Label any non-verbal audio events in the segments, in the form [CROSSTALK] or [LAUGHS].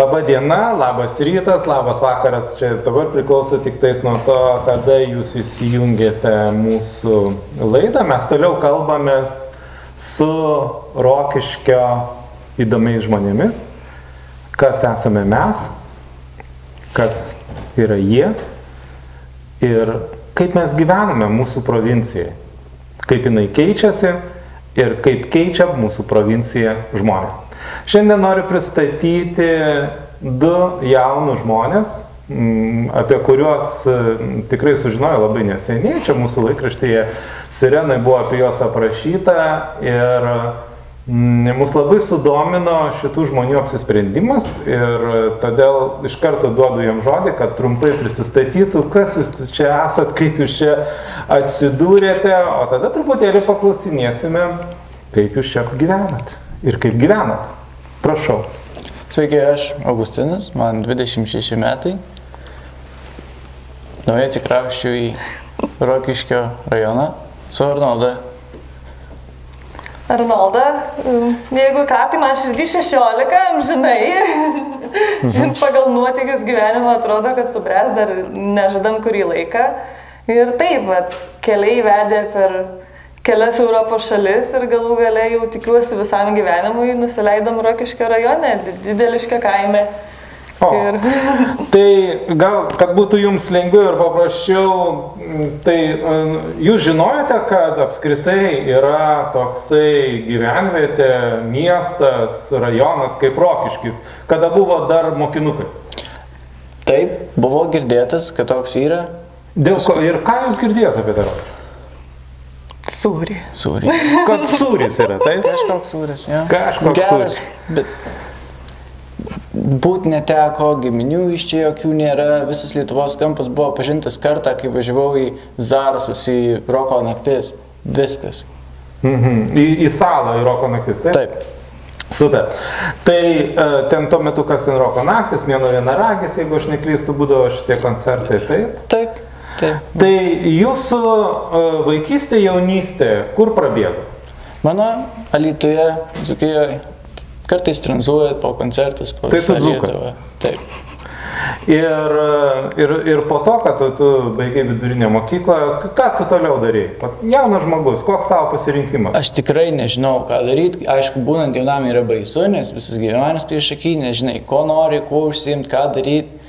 Labą dieną, labas rytas, labas vakaras. Čia dabar priklauso tik tais nuo to, kada jūs įsijungėte mūsų laidą. Mes toliau kalbamės su Rokiškio įdomiais žmonėmis. Kas esame mes, kas yra jie ir kaip mes gyvename mūsų provincijai. Kaip jinai keičiasi ir kaip keičia mūsų provinciją žmonės. Šiandien noriu pristatyti du jaunus žmonės, mm, apie kuriuos mm, tikrai sužinojau labai neseniai. Čia mūsų laikraštyje Sirenai buvo apie juos aprašyta ir mus labai sudomino šitų žmonių apsisprendimas ir todėl iš karto duodu jam žodį, kad trumpai prisistatytų, kas jūs čia esat, kaip jūs čia atsidūrėte, o tada truputėlį paklausinėsime, kaip jūs čia gyvenat ir kaip gyvenat. Prašau. Sveiki, aš Augustinas, man 26 metai. Naujai atsikrausčiau į Rokiškio rajoną su Arnolda. Arnolda, mm, jeigu ką, tai man širdį 16, amžinai. Mhm. [LAUGHS] Pagal nuotykius gyvenimo atrodo, kad subręs dar nežadam kurį laiką. Ir taip, bet keliai vedė per kelias Europos šalis ir galų gale jau tikiuosi visam gyvenimui nusileidom Rokiškio rajone, dideliškio kaime. O, ir... [LAUGHS] tai gal, kad būtų jums lengviau ir paprasčiau, tai jūs žinojate, kad apskritai yra toksai gyvenvietė, miestas, rajonas kaip Rokiškis, kada buvo dar mokinukai? Taip, buvo girdėtas, kad toks yra. Dėl ko ir ką jūs girdėjote apie tai? Sūrį. Sūrį. Kad sūris yra, taip? Kažkoks sūris, jo. Kažkoks Geras, sūris. bet būt neteko, giminių iš čia jokių nėra, visas Lietuvos kampas buvo pažintas kartą, kai važiavau į Zarasus, į Roko naktis. Viskas. Mhm. Į, į salą, į Roko naktis, taip? Taip. Super. Tai uh, ten tuo metu, kas ten Roko naktis, mėno vienaragis, jeigu aš neklystu, būdavo šitie koncertai, taip? Taip. Taip. Tai jūsų uh, vaikystė, jaunystė, kur prabėgo? Mano Alytuje, Zukijoje, kartais tranzuojat po koncertus, po Tai? Lietuvą. Taip. Ir, ir, ir po to, kad tu, tu baigai vidurinę mokyklą, ką tu toliau darai? Jaunas žmogus, koks tavo pasirinkimas? Aš tikrai nežinau, ką daryti. Aišku, būnant jaunam yra baisu, nes visas gyvenimas prieš akį, nežinai, ko nori, kuo užsiimti, ką daryti.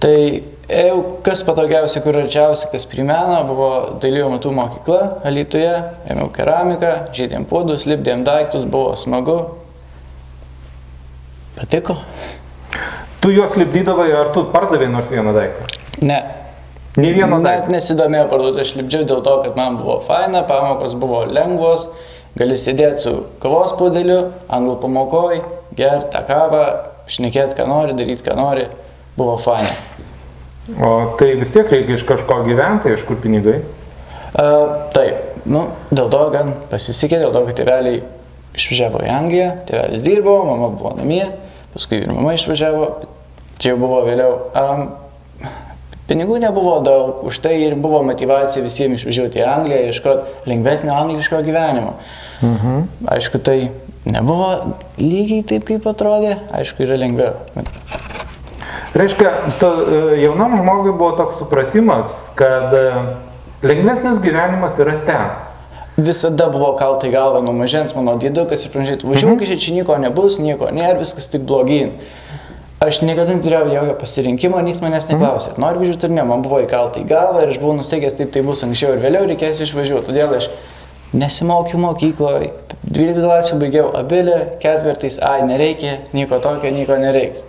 Tai ėjau, kas patogiausia, kur arčiausia, kas primena, buvo dalyjo metų mokykla Alytuje, ėmiau keramiką, žaidėm podus, lipdėm daiktus, buvo smagu. Patiko? Tu juos lipdydavai, ar tu pardavai nors vieną daiktą? Ne. Nei vieno Net daikto. nesidomėjau parduoti, aš lipdžiau dėl to, kad man buvo faina, pamokos buvo lengvos, gali sėdėti su kavos pudeliu, anglų pamokoj, gerti tą kavą, šnekėti, ką nori, daryti, ką nori, buvo faina. O tai vis tiek reikia iš kažko gyventi, iš kur pinigai? Uh, taip, nu, dėl to gan pasisekė, dėl to, kad tėveliai išvažiavo į Angliją, tėvelis dirbo, mama buvo namie, paskui ir mama išvažiavo, čia buvo vėliau. Um, pinigų nebuvo daug, už tai ir buvo motivacija visiems išvažiuoti į Angliją, ieškoti lengvesnio angliško gyvenimo. Mhm. Aišku, tai nebuvo lygiai taip, kaip atrodė, aišku, yra lengviau. Reiškia, tu, e, jaunam žmogui buvo toks supratimas, kad e, lengvesnis gyvenimas yra ten. Visada buvo kalta į galvą nuo mažens mano dėdukas ir panašiai, važiuok, mhm. čia nieko nebus, nieko nėra, viskas tik blogyn. Aš niekada neturėjau jokio pasirinkimo, niekas manęs neklausė, ar noriu važiuoti ar ne, man buvo įkalta į galvą ir aš buvau nusteigęs, taip tai bus anksčiau ir vėliau reikės išvažiuoti. Todėl aš nesimokiau mokykloje, 12 klasių baigiau abilę, ketvirtais, ai, nereikia, nieko tokio, nieko nereiks.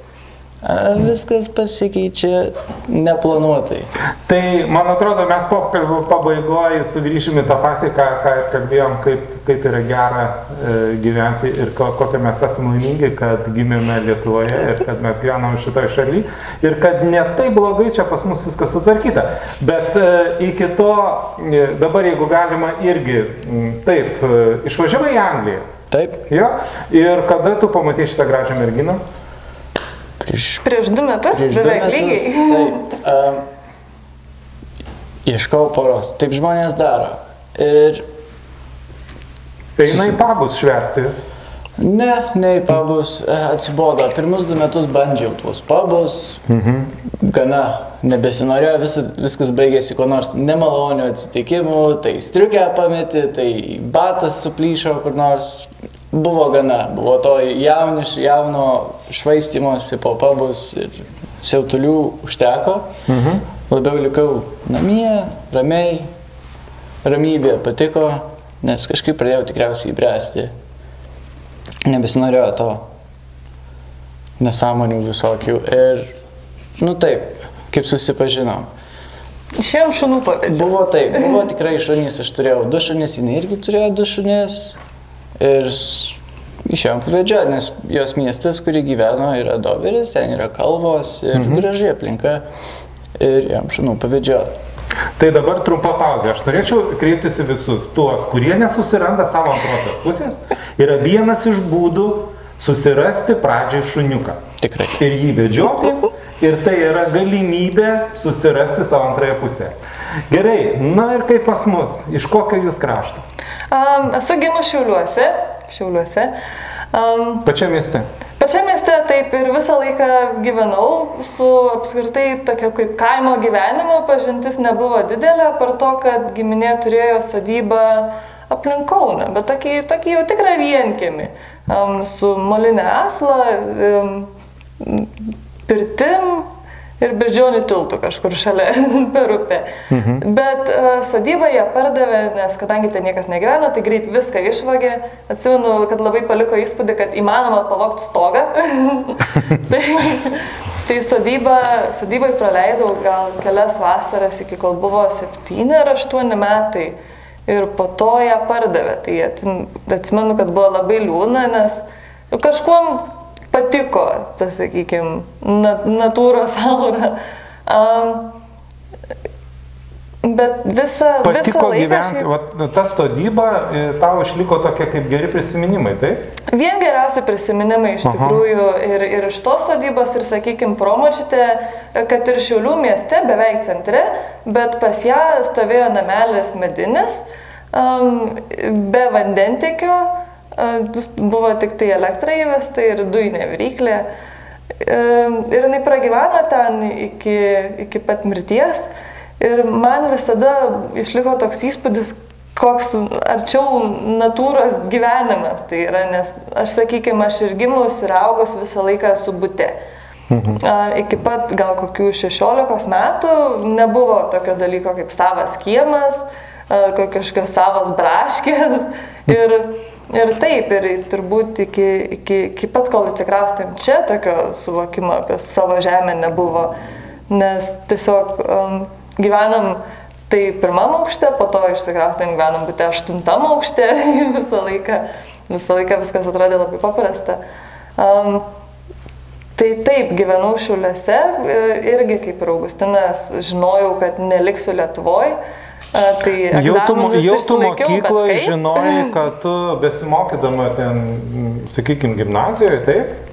Viskas pasikeičia neplanuotai. Tai, man atrodo, mes pokalbio pabaigoje sugrįšime į tą patį, ką, ką ir kalbėjom, kaip, kaip yra gera e, gyventi ir ko, kokie mes esame laimingi, kad gimėme Lietuvoje ir kad mes gyvename šitoje šalyje ir kad ne taip blogai čia pas mus viskas sutvarkyta. Bet e, iki to, e, dabar jeigu galima irgi, m, taip, e, išvažiavai į Angliją. Taip, Jo, ir kada tu pamatai šitą gražią merginą? Prieš Prieš du metus, Prieš du beveik lygiai. Taip. Um, ieškau poros. Taip žmonės daro. Ir Eina į pabus švesti. Ne, ne į pabus, e, atsibodo. Pirmus du metus bandžiau tuos pabus. Mhm. Gana nebesinorėjo, vis, viskas baigėsi kuo nors nemaloniu atsitikimu, tai striukę pameti, tai batas suplyšo kur nors. Buvo gana, buvo to jauniš, jauno švaistimosi po pabus ir siautulių užteko. Mhm. Labiau likau namie, ramiai, ramybė patiko, nes kažkaip pradėjau tikriausiai įbręsti. Nebesinorėjo to nesąmonių visokių. Ir, nu taip, kaip susipažinom. Išėjom šunų pavyzdžių. Buvo taip, buvo tikrai šunys, aš turėjau du šunys, jinai irgi turėjo du šunys. Ir išėjom pavedžioti, nes jos miestas, kurį gyveno, yra Doveris, ten yra kalvos ir mhm. gražiai aplinka. Ir jam šunų pavedžioti. Tai dabar trumpa pauzė. Aš norėčiau kreiptis į visus tuos, kurie nesusiranda savo antrosios pusės. Yra vienas iš būdų susirasti pradžiai šuniuką. Tikrai. Ir jį vedžioti. Ir tai yra galimybė susirasti savo antrąją pusę. Gerai, na ir kaip pas mus, iš kokio jūs krašto? Um, esu gimus Šiauliuose. Šiauliuose. Um, Pačiame mieste. Pačiame mieste taip ir visą laiką gyvenau su apskritai tokio kaip kaimo gyvenimu, pažintis nebuvo didelė, per to, kad giminė turėjo sodybą aplink Kauną, bet tokį, tokį jau tikrą vienkėmį, um, su molinė asla, um, pirtim ir beždžionių tiltų kažkur šalia [LAUGHS] per upę. Mhm. Bet uh, sodybą jie pardavė, nes kadangi ten niekas negyveno, tai greit viską išvagė. Atsimenu, kad labai paliko įspūdį, kad įmanoma pavokti stogą. [LAUGHS] tai, tai sodybą, sodybai praleidau gal kelias vasaras iki kol buvo 7 ar 8 metai. Ir po to ją pardavė. Tai atsim- atsimenu, kad buvo labai liūna, nes nu, kažkuom patiko, tas, sakykime, natūros aura. Um, bet visą, Patiko gyventi, va, ta sodyba e, tau išliko tokie kaip geri prisiminimai, taip? Vien geriausi prisiminimai iš Aha. tikrųjų ir, ir iš tos sodybos, ir sakykime, promočite, kad ir Šiaulių mieste, beveik centre, bet pas ją stovėjo namelis medinis, um, be vandentikio, um, buvo tik tai elektra įvesta ir dujinė viryklė. Um, ir jinai pragyveno ten iki, iki pat mirties. Ir man visada išliko toks įspūdis, koks arčiau natūros gyvenimas tai yra, nes aš, sakykime, aš ir gimus ir augus visą laiką su būte. A, Iki pat gal kokių 16 metų nebuvo tokio dalyko kaip savas kiemas, kažkokios savas braškės. [LAUGHS] Ir, ir taip, ir turbūt iki, iki, iki pat kol atsikraustėm čia, tokio suvokimo apie savo žemę nebuvo. Nes tiesiog um, gyvenam tai pirmam aukšte, po to išsikraustėm gyvenam būti aštuntam aukšte [LAUGHS] visą laiką. Visą laiką viskas atrodė labai paprasta. Um, Tai taip, gyvenau šiuliuose, e, irgi kaip ir Augustinas, žinojau, kad neliksiu Lietuvoje. Tai Jau tu, jau tu bet mokykloje žinojai, [LAUGHS] kad tu besimokydama ten, sakykime, gimnazijoje, taip?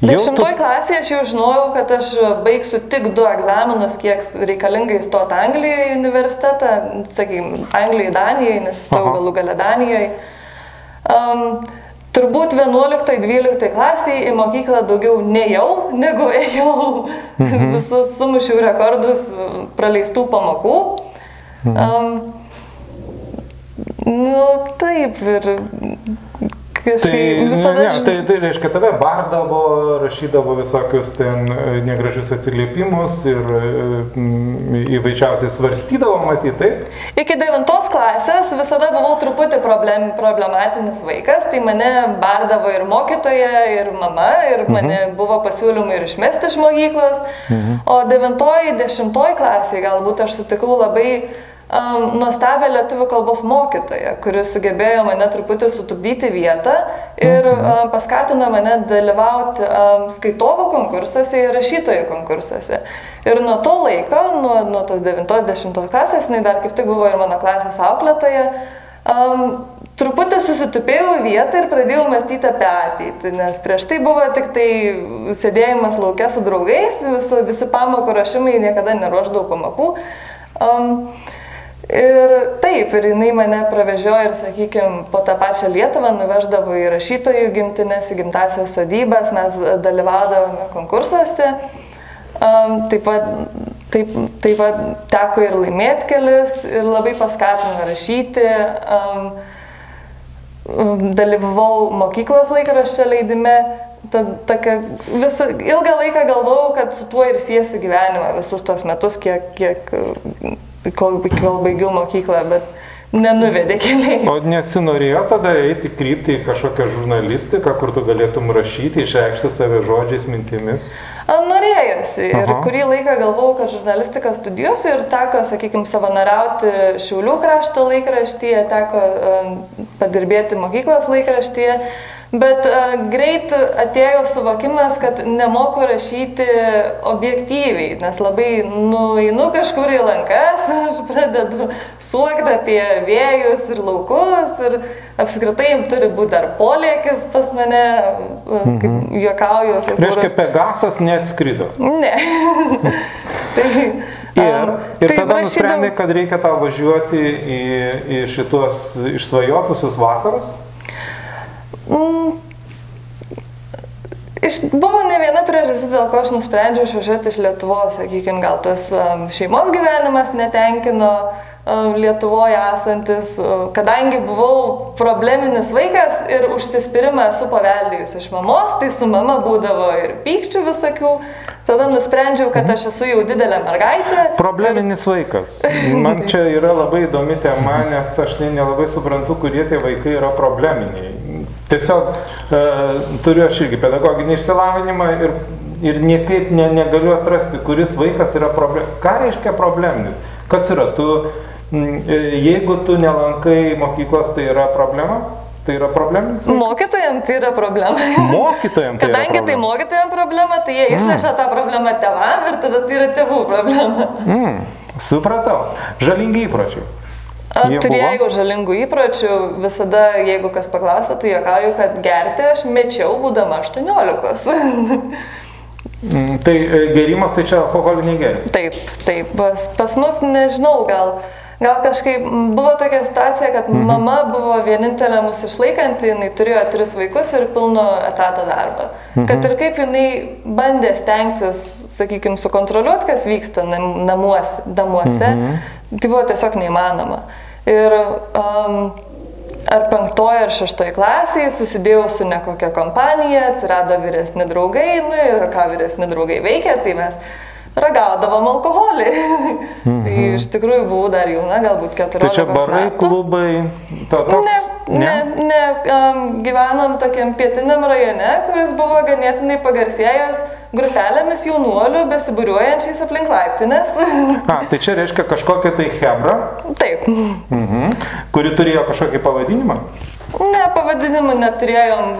Dešimtoj klasėje aš jau žinojau, kad aš baigsiu tik du egzaminus, kiek reikalinga įstoti Anglijoje į universitetą, sakykime, Anglijoje, Danijoje, nes įstojau galų gale Danijoje. Um, turbūt 11-12 klasėje į mokyklą daugiau nejau, negu ėjau. Mhm. [LAUGHS] Visus sumušiau rekordus praleistų pamokų. Mhm. Um, nu, taip ir kažkaip Tai, ne, visada ne, žin- tai, tai reiškia, tave bardavo, rašydavo visokius ten negražius atsiliepimus ir mm, įvairiausiai svarstydavo, matyti, taip? Iki devintos klasės visada buvau truputį problem, problematinis vaikas, tai mane bardavo ir mokytoja, ir mama, ir mane buvo pasiūlymai ir išmesti iš mokyklos. O devintoji, dešimtoji klasėje galbūt aš sutikau labai um, nuostabią lietuvių kalbos mokytoją, kuris sugebėjo mane truputį sutupdyti vietą ir um, paskatino mane dalyvauti um, skaitovų konkursuose ir rašytojų konkursuose. Ir nuo to laiko, nuo, nuo tos 90 klasės, jinai dar kaip tik buvo ir mano klasės auklėtoja, um, truputį susitupėjau vietą ir pradėjau mąstyti apie ateitį, nes prieš tai buvo tik tai sėdėjimas laukia su draugais, visu, visi pamokų rašymai, niekada neruoždavau pamokų. Um, Ir taip, ir jinai mane pravežiojo ir, sakykime, po tą pačią Lietuvą nuveždavo į rašytojų gimtinės, į gimtasios sodybas, mes dalyvaudavome konkursuose. Um, taip pat, taip, taip pat teko ir laimėti kelis ir labai paskatino rašyti. Um, dalyvavau mokyklos laikraščio leidime, tad tokia, visą, ilgą laiką galvojau, kad su tuo ir siesiu gyvenimą visus tuos metus, kiek, kiek kol, kol baigiau mokyklą, bet nenuvedė keliai. O nesinorėjo tada eiti krypti į kažkokią žurnalistiką, kur tu galėtum rašyti, išreikšti save žodžiais, mintimis? Norėjosi ir Aha. kurį laiką galvojau, kad žurnalistiką studijuosiu ir teko, sakykime, savanoriauti Šiaulių krašto laikraštyje, teko padirbėti mokyklos laikraštyje. Bet uh, greit atėjo suvokimas, kad nemoku rašyti objektyviai, nes labai nueinu kažkur į lankas, [LAUGHS] aš pradedu suokti apie vėjus ir laukus ir apskritai turi būti dar polėkis pas mane, kaip mhm. juokauju. Reiškia, Pegasas neatskrido. Ne. [LAUGHS] tai, Ir, um, ir tai tada nusprendė, kad reikia tau važiuoti į, į šitos išsvajotusius vakarus? Mm. Iš, buvo ne viena priežastis, dėl ko aš nusprendžiau išvažiuoti iš Lietuvos, sakykime, gal tas um, šeimos gyvenimas netenkino um, Lietuvoje esantis, um, kadangi buvau probleminis vaikas ir užsispyrimą esu paveldėjus iš mamos, tai su mama būdavo ir pykčių visokių, tada nusprendžiau, kad aš esu jau didelė mergaitė. Probleminis vaikas. Man čia yra labai įdomi tema, nes aš nelabai suprantu, kurie tie vaikai yra probleminiai Tiesiog e, turiu aš irgi pedagoginį išsilavinimą ir, ir niekaip ne, negaliu atrasti, kuris vaikas yra probleminis. Ką reiškia probleminis? Kas yra? Tu, e, jeigu tu nelankai mokyklos, tai yra problema? Tai yra probleminis vaikas? Mokytojams tai yra problema. Mokytojams tai Kadangi yra tai mokytojams problema, tai jie išneša mm. tą problemą tevam ir tada tai yra tėvų problema. Mm. Supratau. Žalingi įpročiai. Turėjau žalingų įpročių, visada, jeigu kas paklausia, tai juokauju, kad gerti aš mečiau būdama 18. [LAUGHS] mm, tai e, gerimas tai čia alkoholiniai gėrimai? Taip, taip, pas, pas mus nežinau, gal, gal kažkaip buvo tokia situacija, kad mhm. mama buvo vienintelė mūsų išlaikanti, jinai turėjo tris vaikus ir pilno etato darbą. Mhm. Kad ir kaip jinai bandė stengtis, sakykime, sukontroliuoti, kas vyksta namuose, namuose mhm Tai buvo tiesiog neįmanoma. Ir um, ar penktoje ar šeštoje klasėje susidėjau su nekokia kompanija, atsirado vyresni draugai, nu ir ką vyresni draugai veikia, tai mes ragaudavom alkoholį. [LAUGHS] Mhm. tai iš tikrųjų buvau dar jauna, galbūt 14. Tai čia barai, metų. klubai, to toks? Ne, ne, ne, ne um, gyvenom tokiam pietiniam rajone, kuris buvo ganėtinai pagarsėjęs grupelėmis jaunuolių besibūriuojančiais aplink laiptinės. [LAUGHS] A, tai čia reiškia kažkokia tai hebra? Taip. Mhm. Kuri turėjo kažkokį pavadinimą? Ne, pavadinimų neturėjom.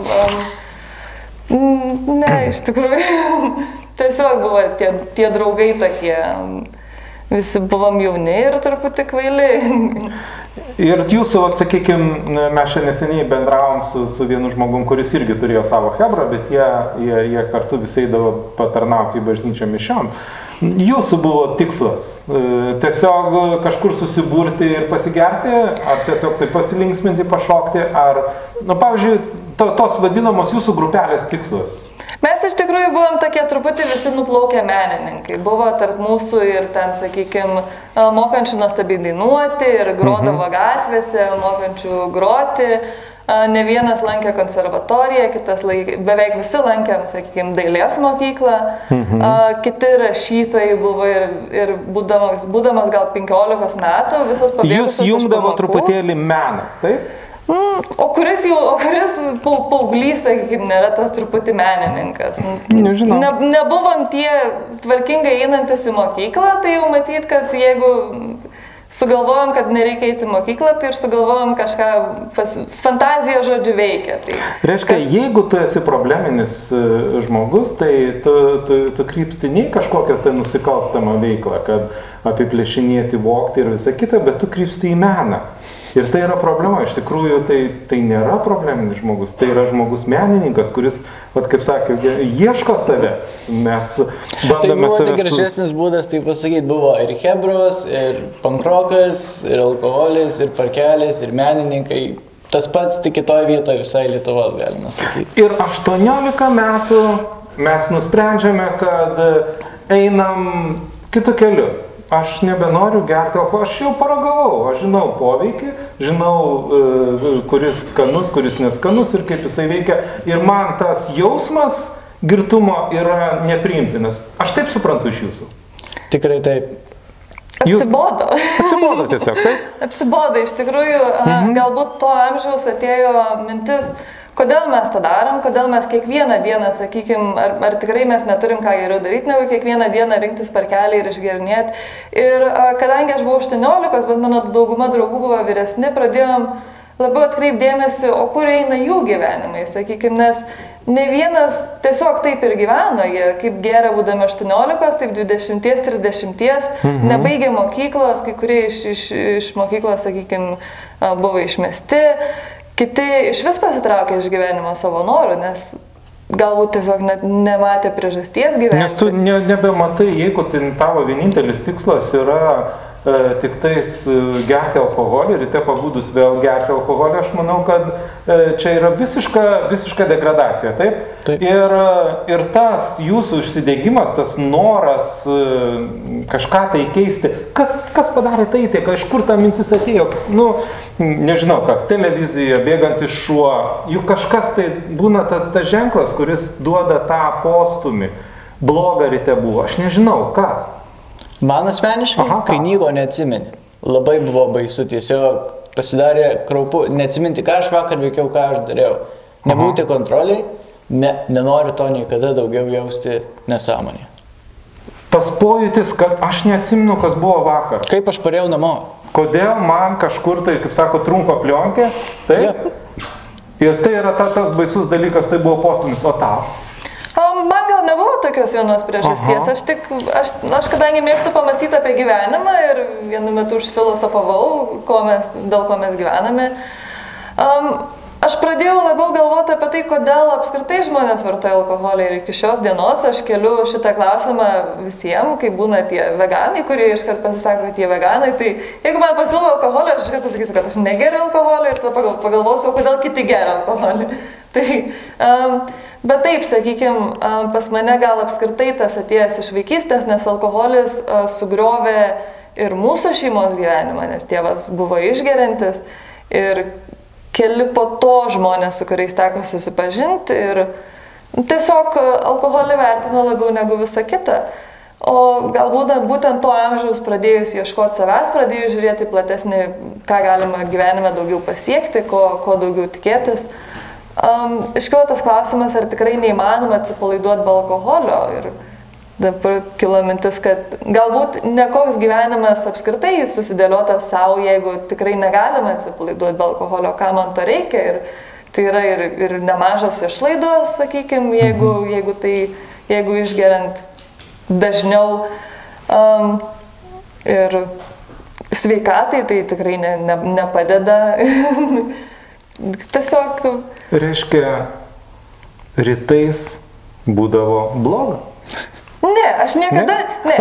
Um, ne, iš tikrųjų. [LAUGHS] Tiesiog buvo tie, tie draugai tokie. Um, visi buvom jauni ir truputį kvaili. [LAUGHS] Ir jūsų, sakykime, mes šiandien neseniai bendravom su, su vienu žmogum, kuris irgi turėjo savo hebrą, bet jie, jie, jie kartu visai eidavo patarnauti į bažnyčią mišiom. Jūsų buvo tikslas e, tiesiog kažkur susiburti ir pasigerti, ar tiesiog tai pasilinksminti, pašokti, ar, na, nu, pavyzdžiui, to, tos vadinamos jūsų grupelės tikslas? Mes iš tikrųjų buvom tokie truputį visi nuplaukę menininkai. Buvo tarp mūsų ir ten, sakykime, mokančių nuostabiai dainuoti ir grodavo mhm. gatvėse, mokančių groti. Ne vienas lankė konservatoriją, kitas laik, beveik visi lankėm, sakykime, dailės mokyklą, mhm. kiti rašytojai buvo ir, ir būdamas, būdamas gal 15 metų, visos pabėgėliai. Jūs jungdavo truputėlį menas, taip? Mm, o kuris jau, o kuris paauglys, sakykime, nėra tas truputį menininkas. Nežinau. Ne, nebuvom tie tvarkingai einantis į mokyklą, tai jau matyt, kad jeigu sugalvojom, kad nereikia eiti į mokyklą, tai ir sugalvojom kažką, pas, fantazija žodžiu veikia. Tai Reiškia, kas... jeigu tu esi probleminis e, žmogus, tai tu, tu, tu krypsti ne į kažkokias tai nusikalstamą veiklą, kad apiplėšinėti, vokti ir visa kita, bet tu krypsti į meną. Ir tai yra problema, iš tikrųjų tai, tai nėra probleminis žmogus, tai yra žmogus menininkas, kuris, vat, kaip sakė, ieško savęs. Mes bandome tai savęs. Tai gražesnis būdas, tai pasakyti, buvo ir Hebros, ir pankroko TikTokas, ir alkoholis, ir parkelis, ir menininkai. Tas pats tik kitoje vietoje visai Lietuvos, galima sakyti. Ir 18 metų mes nusprendžiame, kad einam kitų kelių. Aš nebenoriu gerti alkoholio, aš jau paragavau, aš žinau poveikį, žinau, e, kuris skanus, kuris neskanus ir kaip jisai veikia. Ir man tas jausmas girtumo yra nepriimtinas. Aš taip suprantu iš jūsų. Tikrai taip. Jūs- Atsibodo. [LAUGHS] Atsibodo tiesiog, taip? Atsibodo, iš tikrųjų, mhm. galbūt to amžiaus atėjo mintis, kodėl mes tą darom, kodėl mes kiekvieną dieną, sakykime, ar, ar tikrai mes neturim ką geriau daryti, negu kiekvieną dieną rinktis parkelį ir išgernėti. Ir a, kadangi aš buvau 18, bet mano dauguma draugų buvo vyresni, pradėjom labiau atkreipdėmėsi, o kur eina jų gyvenimai, sakykime, nes ne vienas tiesiog taip ir gyveno, jie kaip geria būdami 18, taip 20, 30, mhm. nebaigė mokyklos, kai kurie iš, iš, iš mokyklos, sakykime, buvo išmesti, kiti iš vis pasitraukė iš gyvenimo savo norų, nes galbūt tiesiog net nematė priežasties gyventi. Nes tu ne, nebematai, jeigu tai tavo vienintelis tikslas yra tik tais e, gerti alkoholį, ryte pabudus vėl gerti alkoholį, aš manau, kad e, čia yra visiška, visiška degradacija, taip? Taip. Ir, e, ir tas jūsų užsidėgymas, tas noras e, kažką tai keisti, kas, kas padarė tai, tai iš kur ta mintis atėjo, nu, nežinau kas, televizija, bėgantis šuo, juk kažkas tai būna tas ta ženklas, kuris duoda tą postumį. Bloga ryte buvo, aš nežinau, kas. Man asmeniškai, Aha, kai nieko neatsimeni. Labai buvo baisu, tiesiog pasidarė kraupu, neatsiminti, ką aš vakar veikiau, ką aš dariau. Nebūti kontroliai, ne, nenoriu to niekada daugiau jausti nesąmonė. Tas pojūtis, kad aš neatsimenu, kas buvo vakar. Kaip aš parėjau namo? Kodėl man kažkur tai, kaip sako, trunko plionkė, taip? Jo. Ir tai yra ta, tas baisus dalykas, tai buvo postumis, o tau? O, Man gal nebuvo tokios vienos priežasties. Aha. Aš tik, aš, aš kadangi mėgstu pamastyti apie gyvenimą ir vienu metu užfilosofavau, ko mes, dėl ko mes gyvename, um, aš pradėjau labiau galvoti apie tai, kodėl apskritai žmonės vartoja alkoholį ir iki šios dienos aš keliu šitą klausimą visiems, kai būna tie veganai, kurie iškart pasisako, kad jie veganai, tai jeigu man pasiūlo alkoholį, aš iškart pasakysiu, kad aš negeriu alkoholį ir tada pagal, pagalvosiu, kodėl kiti geria alkoholį. [LAUGHS] Tai, um, bet taip, sakykime, pas mane gal apskritai tas atėjęs iš vaikystės, nes alkoholis uh, sugriovė ir mūsų šeimos gyvenimą, nes tėvas buvo išgerintis ir keli po to žmonės, su kuriais teko susipažinti ir tiesiog uh, alkoholį vertino labiau negu visą kitą. O galbūt būtent to amžiaus pradėjus ieškoti savęs, pradėjus žiūrėti platesnį, ką galima gyvenime daugiau pasiekti, ko, ko daugiau tikėtis. Um, Iškilo tas klausimas, ar tikrai neįmanoma atsipalaiduoti be alkoholio. Ir dabar kilo mintis, kad galbūt nekoks gyvenimas apskritai susidėliotas savo, jeigu tikrai negalima atsipalaiduoti be alkoholio, ką man to reikia. Ir tai yra ir, ir nemažas išlaidos, sakykime, jeigu, jeigu, tai, jeigu išgeriant dažniau. Um, ir sveikatai tai tikrai ne, ne, nepadeda. [LAUGHS] Tiesiog Reiškia, rytais būdavo bloga. Ne, aš niekada, ne.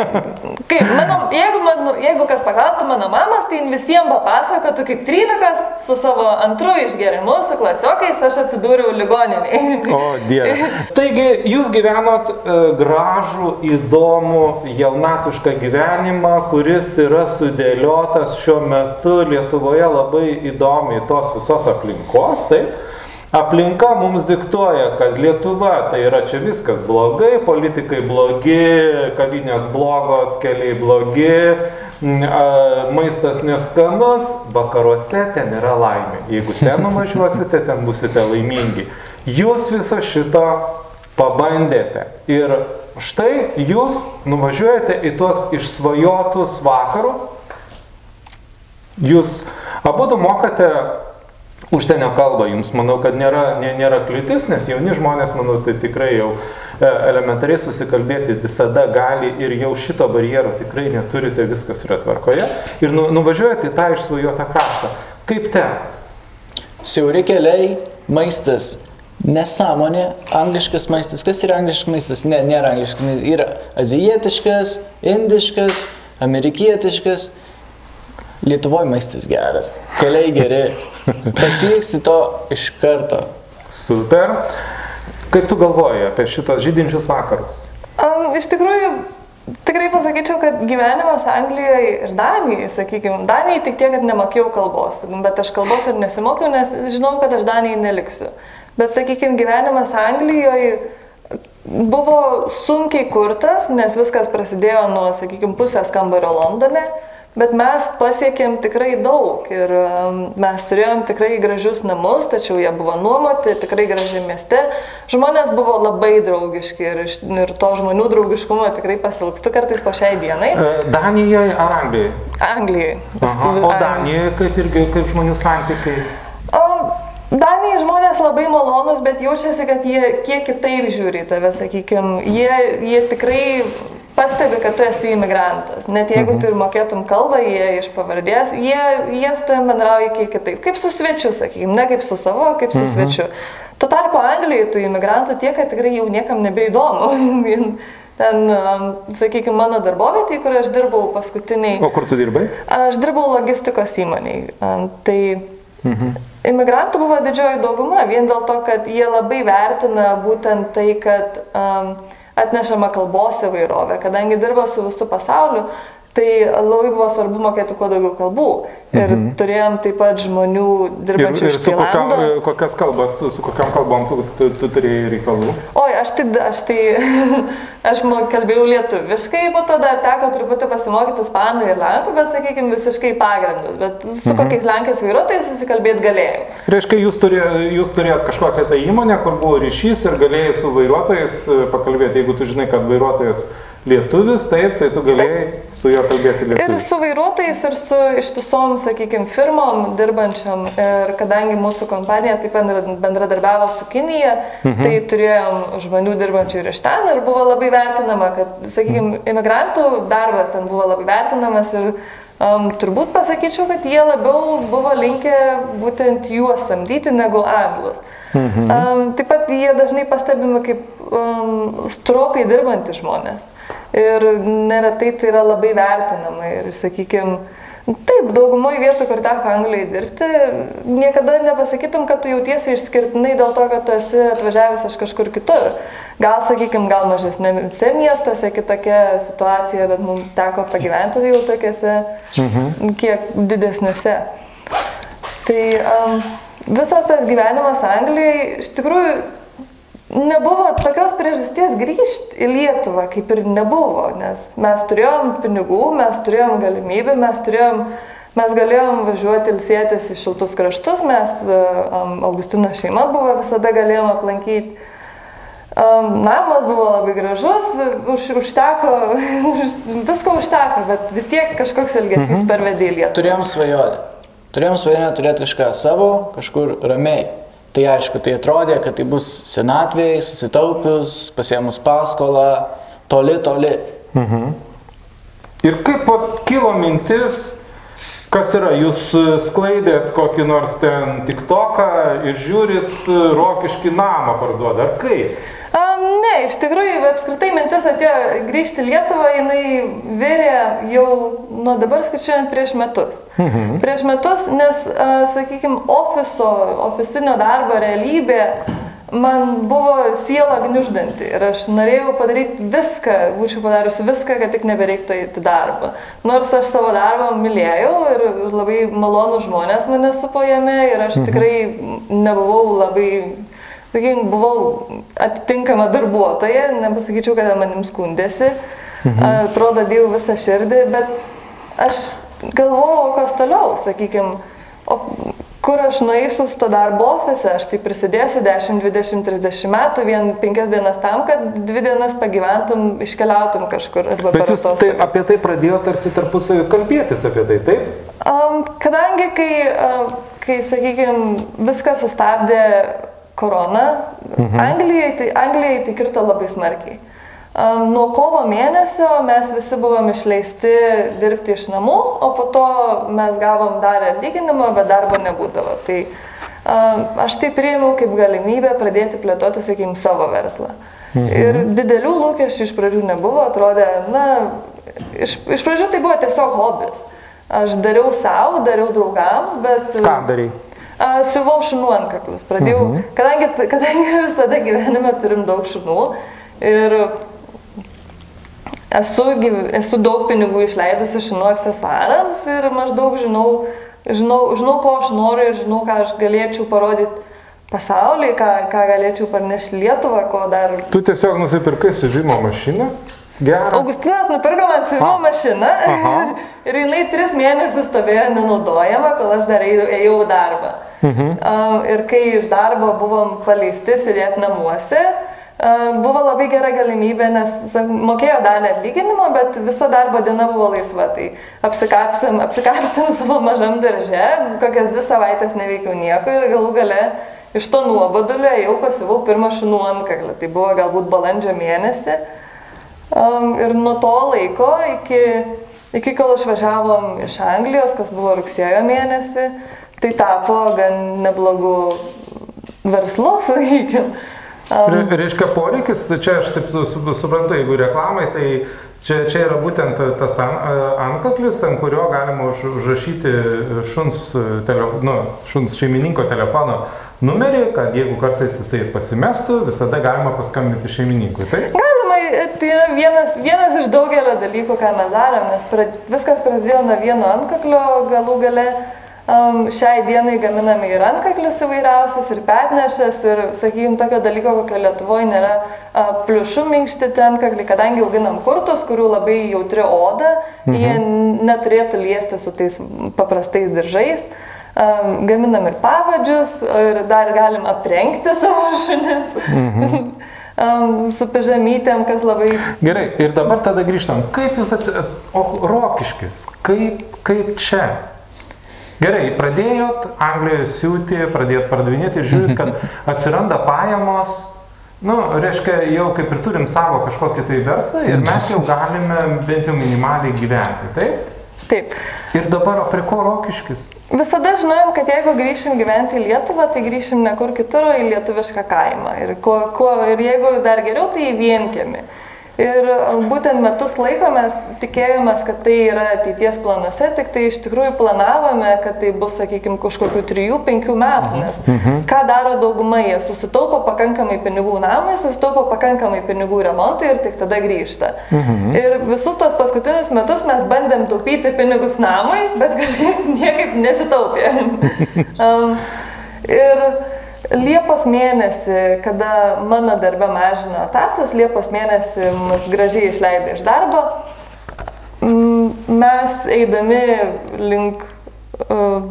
Kaip, mano, jeigu, man, jeigu kas paklaustų mano mamas, tai visiems papasakotų, kaip 13 su savo antru išgerimu, su klasiokais, aš atsidūriau ligoniniai. O Dieve. Taigi, jūs gyvenot e, gražų, įdomų, jaunatvišką gyvenimą, kuris yra sudėliotas šiuo metu Lietuvoje labai įdomiai tos visos aplinkos, taip? Aplinka mums diktuoja, kad Lietuva tai yra čia viskas blogai, politikai blogi, kavinės blogos, keliai blogi, m, a, maistas neskanus, vakaruose ten yra laimė. Jeigu ten nuvažiuosite, ten busite laimingi. Jūs viso šito pabandėte. Ir štai jūs nuvažiuojate į tuos išsvajotus vakarus. Jūs abu mokate užsienio kalbą. Jums manau, kad nėra, nė, nėra kliūtis, nes jauni žmonės, manau, tai tikrai jau e, elementariai susikalbėti visada gali ir jau šito barjero tikrai neturite, viskas yra tvarkoje. Ir nu, nuvažiuojate į tą išsvajotą kraštą. Kaip ten? Siauri keliai, maistas. Nesąmonė, angliškas maistas. Kas yra angliškas maistas? Ne, nėra angliškas maistas. Yra azijietiškas, indiškas, amerikietiškas. Lietuvoje maistas geras, keliai geri, pasieksi to iš karto. Super. Kaip tu galvoji apie šitos žydinčius vakarus? Um, iš tikrųjų, tikrai pasakyčiau, kad gyvenimas Anglijoje ir Danijai, sakykime, Danijai tik tiek, kad nemokėjau kalbos, bet aš kalbos ir nesimokiau, nes žinau, kad aš Danijai neliksiu. Bet, sakykime, gyvenimas Anglijoje buvo sunkiai kurtas, nes viskas prasidėjo nuo, sakykime, pusės kambario Londone. Bet mes pasiekėm tikrai daug ir mes turėjom tikrai gražius namus, tačiau jie buvo nuomoti, tikrai gražiai mieste. Žmonės buvo labai draugiški ir, ir to žmonių draugiškumo tikrai pasilgstu kartais po šiai dienai. E, Danijoje ar Anglijoje? Anglijai. Aha. O Danijoje kaip irgi, kaip žmonių santykiai? Danijai žmonės labai malonus, bet jaučiasi, kad jie kiek kitaip žiūri tave, sakykime. Jie, jie tikrai pastebi, kad tu esi imigrantas. Net jeigu tu ir mokėtum kalbą, jie iš pavardės, jie, jie su tavim bendrauja kiek kitaip. Kaip su svečiu, sakykime, ne kaip su savo, kaip su svečiu. Tuo tarpu Anglijoje tų imigrantų tiek, kad tikrai jau niekam nebeįdomu. [LAUGHS] Ten, sakykime, mano darbovietė, kur aš dirbau paskutiniai. O kur tu dirbai? Aš dirbau logistikos įmoniai. Tai imigrantų buvo didžioji dauguma, vien dėl to, kad jie labai vertina būtent tai, kad um, atnešama kalbos įvairovė, kadangi dirba su visų pasauliu. Tai labai buvo svarbu mokėti kuo daugiau kalbų. Ir mhm. turėjom taip pat žmonių Ir, dirbančių ir iš su kokiam, Tailando. kokias kalbas, su kokiam kalbom tu, tu, tu turėjai reikalų? Oi, aš tai, aš tai, [LAUGHS] aš kalbėjau lietuviškai, po to dar teko truputį pasimokyti ispanų ir lenkų, bet, sakykime, visiškai pagrindus. Bet su kokiais lenkais vairuotojais susikalbėti galėjau. Reiškia, jūs, turė, jūs turėjot kažkokią tą įmonę, kur buvo ryšys ir galėjai su vairuotojais e, pakalbėti. Jeigu tu žinai, kad vairuotojas lietuvis, taip, tai tu galėjai su juo kalbėti Ir lietuviškai. su vairuotojais, ir su ištisom, sakykime, firmom dirbančiam. Ir kadangi mūsų kompanija taip bendra- bendradarbiavo su Kinija, mhm. tai turėjom žmonių dirbančių ir iš ten ir buvo labai vertinama, kad, sakykime, imigrantų darbas ten buvo labai vertinamas ir um, turbūt pasakyčiau, kad jie labiau buvo linkę būtent juos samdyti negu anglus. Mhm. Um, taip pat jie dažnai pastebimi kaip um, stropiai dirbantys žmonės. Ir neretai tai yra labai vertinama. Ir, sakykime, taip, daugumoje vietų, kur teko Anglijai dirbti, niekada nepasakytum, kad tu jautiesi išskirtinai dėl to, kad tu esi atvažiavęs iš kažkur kitur. Gal, sakykime, gal mažesnėse miestuose kitokia situacija, bet mums teko pagyventi jau tokiuose mhm. kiek didesniuose. Tai um, visas tas gyvenimas Anglijai iš tikrųjų nebuvo tokios priežasties grįžti į Lietuvą, kaip ir nebuvo, nes mes turėjom pinigų, mes turėjom galimybę, mes turėjom, mes galėjom važiuoti ilsėtis į šiltus kraštus, mes, um, Augustino šeima buvo visada galėjom aplankyti. Um, namas buvo labai gražus, už, užteko, [LAUGHS] už, visko užteko, bet vis tiek kažkoks elgesys mhm. pervedė į Lietuvą. Turėjom svajonę. Turėjom svajonę turėti kažką savo, kažkur ramiai. Tai aišku, tai atrodė, kad tai bus senatvėje, susitaupius, pasiemus paskolą, toli, toli. Ir kaip vat kilo mintis, kas yra, jūs sklaidėt kokį nors ten tik toką ir žiūrit rokiški namą parduoda, ar kaip? Iš tikrųjų, apskritai mintis atėjo grįžti į Lietuvą, jinai virė jau nuo dabar skaičiuojant prieš metus. Mhm. Prieš metus, nes, sakykime, ofiso, ofisinio darbo realybė man buvo siela gniuždanti ir aš norėjau padaryti viską, būčiau padariusi viską, kad tik nebereiktų eiti darbą. Nors aš savo darbą mylėjau ir labai malonų žmonės mane supo jame ir aš tikrai nebuvau labai Sakykime, buvau atitinkama darbuotoja, nepasakyčiau, kad manim skundėsi, mhm. atrodo, dėjau visą širdį, bet aš galvojau, kas toliau, sakykime, o kur aš nueisiu su to darbo ofise, aš tai prisidėsiu 10, 20, 30 metų, vien 5 dienas tam, kad 2 dienas pagyventum, iškeliautum kažkur. Bet jūs tai, apie tai pradėjote tarsi tarpusavį kalbėtis apie tai, taip? Um, kadangi, kai, um, kai sakykime, viską sustabdė korona, mhm. Anglijai, tai, Anglijai tai kirto labai smarkiai. Nuo kovo mėnesio mes visi buvom išleisti dirbti iš namų, o po to mes gavom dar atlyginimą, bet darbo nebūdavo. Tai aš tai priėmiau kaip galimybę pradėti plėtoti, sakykime, savo verslą. Mhm. Ir didelių lūkesčių iš pradžių nebuvo, atrodė, na, iš, iš pradžių tai buvo tiesiog hobis. aš dariau savo, dariau draugams, bet... Ką darai? A, Siuvau šunų antkaklius. Pradėjau, mhm. kadangi, kadangi [LAUGHS] visada gyvenime turim daug šunų ir esu, esu daug pinigų išleidusi šunų aksesuarams ir maždaug žinau, žinau, žinau, ko aš noriu ir žinau, ką aš galėčiau parodyti pasauliui, ką, ką galėčiau parnešti Lietuvą, ko dar Tu tiesiog nusipirkai siuvimo mašiną. Gerą. Augustinas nupirko man siuvimo mašiną Aha. [LAUGHS] ir jinai tris mėnesius stovėjo nenaudojama, kol aš dar ėjau į darbą. Mhm. Um, ir kai iš darbo buvom paleisti sėdėti namuose, um, buvo labai gera galimybė, nes mokėjo dalį atlyginimo, bet visa darbo diena buvo laisva. Tai apsikapsim, apsikapsim [LAUGHS] savo mažam darže, kokias dvi savaitės neveikiau nieko ir galų gale iš to nuobodulio jau pasivau pirmą šunų antkaklį. Tai buvo galbūt balandžio mėnesį. Um, ir nuo to laiko iki, iki kol išvažiavom iš Anglijos, kas buvo rugsėjo mėnesį, tai tapo gan neblogų verslų, [LAUGHS] sakykime. Um, Re- Reiškia poreikis, čia aš taip su- su- suprantu, jeigu reklamai, tai čia, čia yra būtent tas an- antkaklis, ant kurio galima už, užrašyti šuns, tele, nu, šuns šeimininko telefono numerį, kad jeigu kartais jisai pasimestų, visada galima paskambinti šeimininkui. Taip? Galima, tai yra vienas, vienas iš daugelio dalykų, ką mes darėm, nes pra, viskas prasidėjo nuo vieno antkaklio, galų gale um, šiai dienai gaminame ir antkaklius įvairiausius, ir petnešas, ir, sakykime, tokio dalyko, kokio Lietuvoje nėra uh, pliušų minkštyti antkakliai, kadangi auginam kurtus, kurių labai jautri oda, mhm. jie neturėtų liesti su tais paprastais diržais. Um, gaminam ir pavadžius, ir dar galim aprengti [LAUGHS] savo šunis. Mhm. [LAUGHS] um, su pižamytėm, kas labai... Gerai, ir dabar tada grįžtam. Kaip jūs atsiradot, o rokiškis, kaip, kaip čia? Gerai, pradėjot Anglijoje siūti, pradėjot pardavinėti ir žiūrit, kad [LAUGHS] atsiranda pajamos. Nu, reiškia, jau kaip ir turim savo kažkokį tai verslą ir mes jau galime bent jau minimaliai gyventi, taip? Taip. Ir dabar, o prie ko rokiškis? Visada žinojom, kad jeigu grįšim gyventi į Lietuvą, tai grįšim ne kur kitur, o į lietuvišką kaimą. Ir, kuo, kuo, ir jeigu dar geriau, tai į vienkėmį. Ir būtent metus laiko mes tikėjomės, kad tai yra ateities planuose, tik tai iš tikrųjų planavome, kad tai bus, sakykime, kažkokiu 3-5 metų, nes ką daro dauguma, jie susitaupo pakankamai pinigų namui, susitaupo pakankamai pinigų remontui ir tik tada grįžta. Ir visus tos paskutinius metus mes bandėm taupyti pinigus namui, bet kažkaip [LAUGHS] niekaip nesitaupė. [LAUGHS] um, ir Liepos mėnesį, kada mano darbe mažino etatus, Liepos mėnesį mus gražiai išleido iš darbo, m, mes eidami link uh,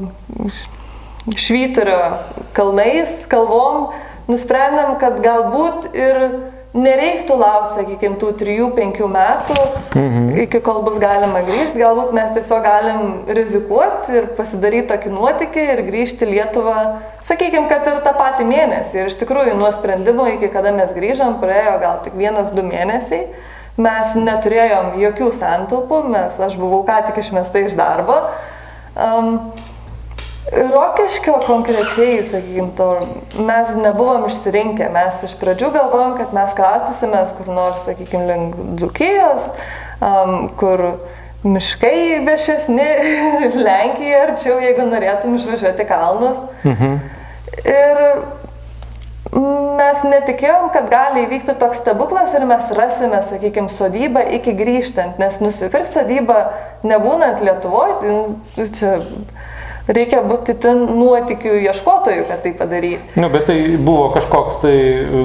švyturio kalnais, kalvom, nusprendėm, kad galbūt ir nereiktų laukti, sakykime, tų 3-5 metų, mhm. iki kol bus galima grįžti, galbūt mes tiesiog galim rizikuoti ir pasidaryti tokį nuotykį ir grįžti į Lietuvą, sakykime, kad ir tą patį mėnesį. Ir iš tikrųjų nuo sprendimo iki kada mes grįžom praėjo gal tik vienas, du mėnesiai. Mes neturėjom jokių santaupų, mes, aš buvau ką tik išmesta iš darbo. Um, Rokiškio konkrečiai, sakykime, to mes nebuvom išsirinkę. Mes iš pradžių galvojom, kad mes kraustysimės kur nors, sakykime, link Dzukijos, um, kur miškai viešesni, [LAUGHS] Lenkija arčiau, jeigu norėtum išvažiuoti kalnus. Mhm. Ir mes netikėjom, kad gali įvykti toks stebuklas ir mes rasime, sakykime, sodybą iki grįžtant, nes nusipirkti sodybą nebūnant Lietuvoje, tai čia reikia būti ten nuotikių ieškotojų, kad tai padaryti. Nu, bet tai buvo kažkoks tai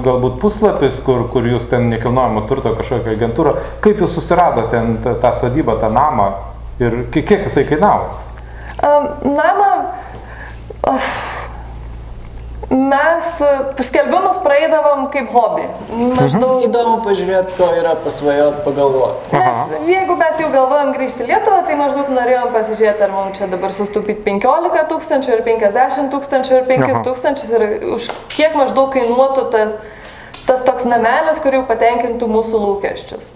galbūt puslapis, kur, kur jūs ten nekilnojamo turto kažkokią agentūrą. Kaip jūs susiradote ten tą, tą sodybą, tą namą ir kiek, jisai kainavo? Um, namą. Uf, mes paskelbimus praeidavom kaip hobį. Maždaug. Įdomu pažiūrėti, ko yra pasvajot, pagalvoti. Nes jeigu mes jau galvojam grįžti į Lietuvą, tai maždaug norėjom pasižiūrėti, ar mums čia dabar sustupyti 15 tūkstančių, ir 50 tūkstančių, ir 5 Aha. tūkstančius, ir už kiek maždaug kainuotų tas, tas toks namelis, kur jau patenkintų mūsų lūkesčius.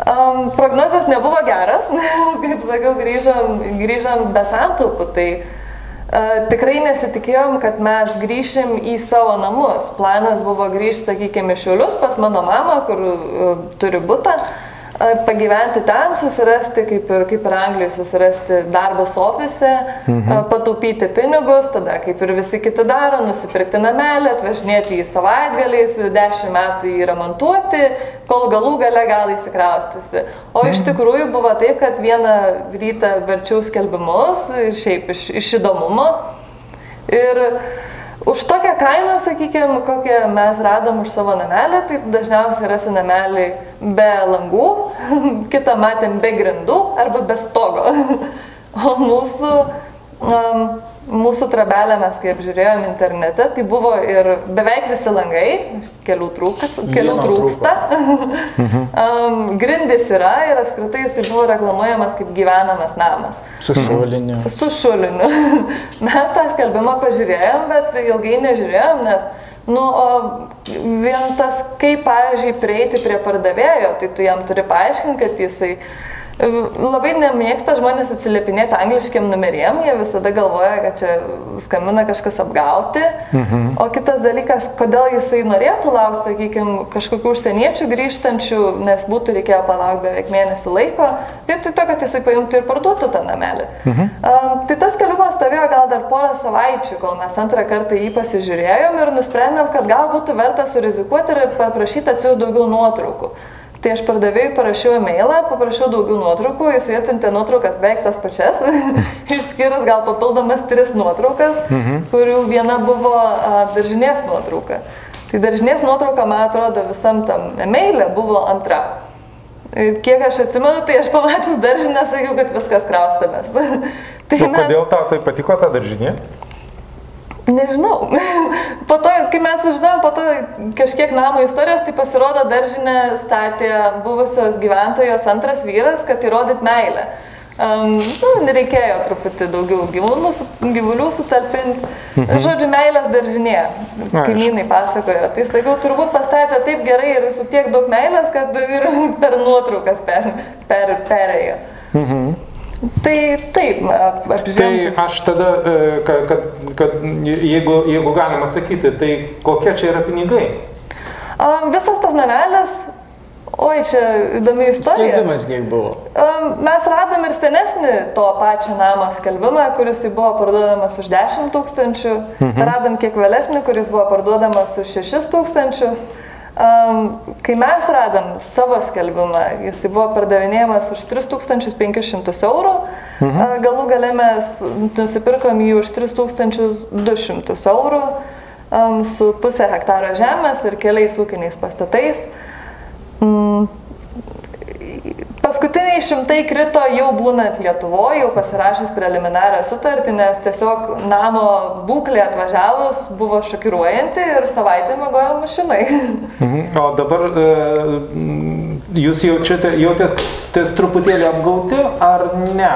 Um, prognozijas nebuvo geras, [LAUGHS] nes, kaip sakiau, grįžom, grįžom be santaupų. Tai uh, tikrai nesitikėjom, kad mes grįšim į savo namus. Planas buvo grįžti, sakykime, į Šiaulius pas mano mamą, kur uh, turi būtą. Pagyventi ten, susirasti, kaip ir, kaip ir Anglijoje, susirasti darbus ofise, mhm. pataupyti pinigus, tada kaip ir visi kiti daro, nusipirkti namelį, atvažinėti į savaitgaliais, dešimt metų jį remontuoti, kol galų gale gal įsikraustysi. O iš tikrųjų buvo taip, kad vieną rytą verčiau skelbimus, šiaip iš, iš įdomumo. Ir Už tokią kainą, sakykime, kokią mes radom už savo namelį, tai dažniausiai rasi namelį be langų, [LAUGHS] kitą matėm be grindų arba be stogo. [LAUGHS] O mūsų um, mūsų trabelę mes kaip žiūrėjom internete, tai buvo ir beveik visi langai, kelių, trūkas, kelių trūksta, [LAUGHS] um, grindis yra ir apskritai jisai buvo reklamuojamas kaip gyvenamas namas. Su šuliniu. Su šuliniu. [LAUGHS] mes tą skelbimą pažiūrėjom, bet ilgai nežiūrėjom, nes Nu, o vien tas, kaip, pavyzdžiui, prieiti prie pardavėjo, tai tu jam turi paaiškinti, kad jisai Labai nemėgsta žmonės atsiliepinėti angliškiam numeriem, jie visada galvoja, kad čia skambina kažkas apgauti. Mhm. O kitas dalykas, kodėl jisai norėtų laukti, sakykime, kažkokių užsieniečių grįžtančių, nes būtų reikėjo palaukti beveik mėnesį laiko, vietoj to, kad jisai paimtų ir parduotų tą namelį. Mhm. Um, tai tas keliumas stovėjo gal dar porą savaičių, kol mes antrą kartą jį pasižiūrėjom ir nusprendėm, kad gal būtų verta surizikuoti ir paprašyti atsiųsti daugiau nuotraukų. Tai aš pardavėjui parašiau e-mailą, paprašiau daugiau nuotraukų, jis atsiuntė nuotraukas beveik tas pačias, [LAUGHS] išskyrus gal papildomas tris nuotraukas, mhm. kurių viena buvo a, daržinės nuotrauka. Tai daržinės nuotrauka, man atrodo, visam tam e-mailė buvo antra. Ir kiek aš atsimenu, tai aš pamačius daržinę sakiau, kad viskas kraustamės. [LAUGHS] tai mes... Kodėl tau tai patiko ta daržinė? Nežinau. [LAUGHS] Po to, kai mes sužinojom, po to kažkiek namo istorijos, tai pasirodo daržinę statė buvusios gyventojos antras vyras, kad įrodyt meilę. Um, nu, reikėjo truputį daugiau gyvūnų, gyvulių sutalpinti. Mhm. Žodžiu, meilės daržinė. Kaimynai pasakojo. Tai sakiau, turbūt pastatė taip gerai ir su tiek daug meilės, kad ir [LAUGHS] per nuotraukas per, per, perėjo. Mhm. Tai taip, apžvelgti. Tai aš tada, e, kad, kad, kad jeigu, jeigu galima sakyti, tai kokie čia yra pinigai? Visas tas namelis, oi čia įdomi istorija. Skelbimas kiek buvo? Mes radom ir senesnį to pačio namo skelbimą, kuris buvo parduodamas už 10 tūkstančių. Mhm. Radom kiek vėlesnį, kuris buvo parduodamas už 6 tūkstančius. Um, kai mes radom savo skelbimą, jis buvo pardavinėjamas už 3500 eurų, mhm. Uh, galų gale mes nusipirkom jį už 3200 eurų um, su pusę hektaro žemės ir keliais ūkiniais pastatais. Um, Paskutiniai šimtai krito jau būnant Lietuvoje, jau pasirašęs preliminarią sutartį, nes tiesiog namo būklė atvažiavus buvo šokiruojanti ir savaitę mėgojo mašinai. Mhm. O dabar e, jūs jaučiate, jautės truputėlį apgauti ar ne?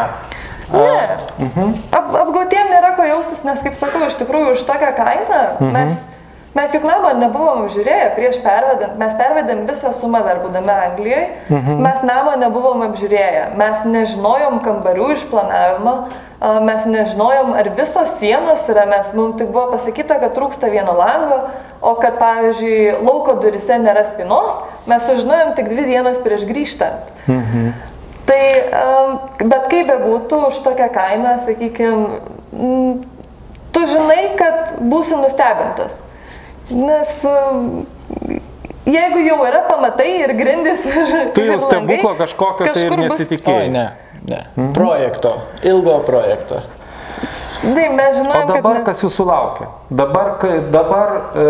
Ne. Mhm. Ap, apgautiem nėra ko jaustis, nes, kaip sakau, iš tikrųjų už tokią kainą mhm. Mes juk namą nebuvom žiūrėję prieš pervedant, mes pervedėm visą sumą dar būdami Anglijoje, mhm. mes namą nebuvom apžiūrėję, mes nežinojom kambarių išplanavimo, mes nežinojom, ar visos sienos yra, mes, mums tik buvo pasakyta, kad trūksta vieno lango, o kad, pavyzdžiui, lauko durise nėra spinos, mes sužinojom tik dvi dienas prieš grįžtant. Mhm. Tai, bet kaip bebūtų, už tokią kainą, sakykime, tu žinai, kad būsi nustebintas. Nes um, jeigu jau yra pamatai ir grindis [LAUGHS] ir... Tu jau stebuklo kažkokio tai nesitikėjai. Ne, ne. Mhm. Projekto, ilgo projekto. Tai mes žinome. O dabar mes... kas jūsų laukia? Dabar, dabar e,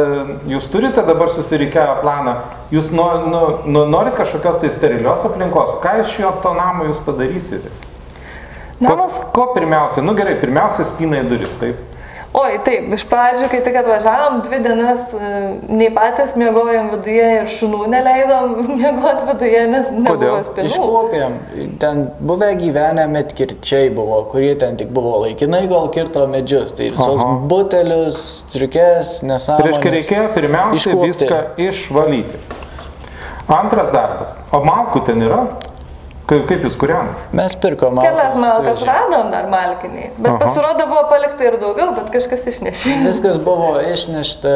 jūs turite dabar susirikiavę planą, jūs no, no, no, norit kažkokios tai sterilios aplinkos, ką iš šio to namo jūs padarysite? Namas... Ko, ko pirmiausia? Nu gerai, pirmiausia spina į duris, taip. Oi, taip, iš pradžių, kai tik atvažiavom, dvi dienas e, nei patys mėgojom viduje ir šunų neleidom [LAUGHS] mėgoti viduje, nes nebuvo spinų. Iškopėm, ten buvę gyvenę metkirčiai buvo, kurie ten tik buvo laikinai, gal kirto medžius, tai visos Aha. butelius, striukės, nesąmonės. Tai reiškia, reikėjo pirmiausia iškopti. viską išvalyti. Antras darbas. O malkų ten yra? Kaip, kaip jūs kuriam? Mes pirkom malkas. Kelias malkas radom dar malkiniai, bet Aha. pasirodo buvo palikta ir daugiau, bet kažkas išnešė. Viskas buvo išnešta.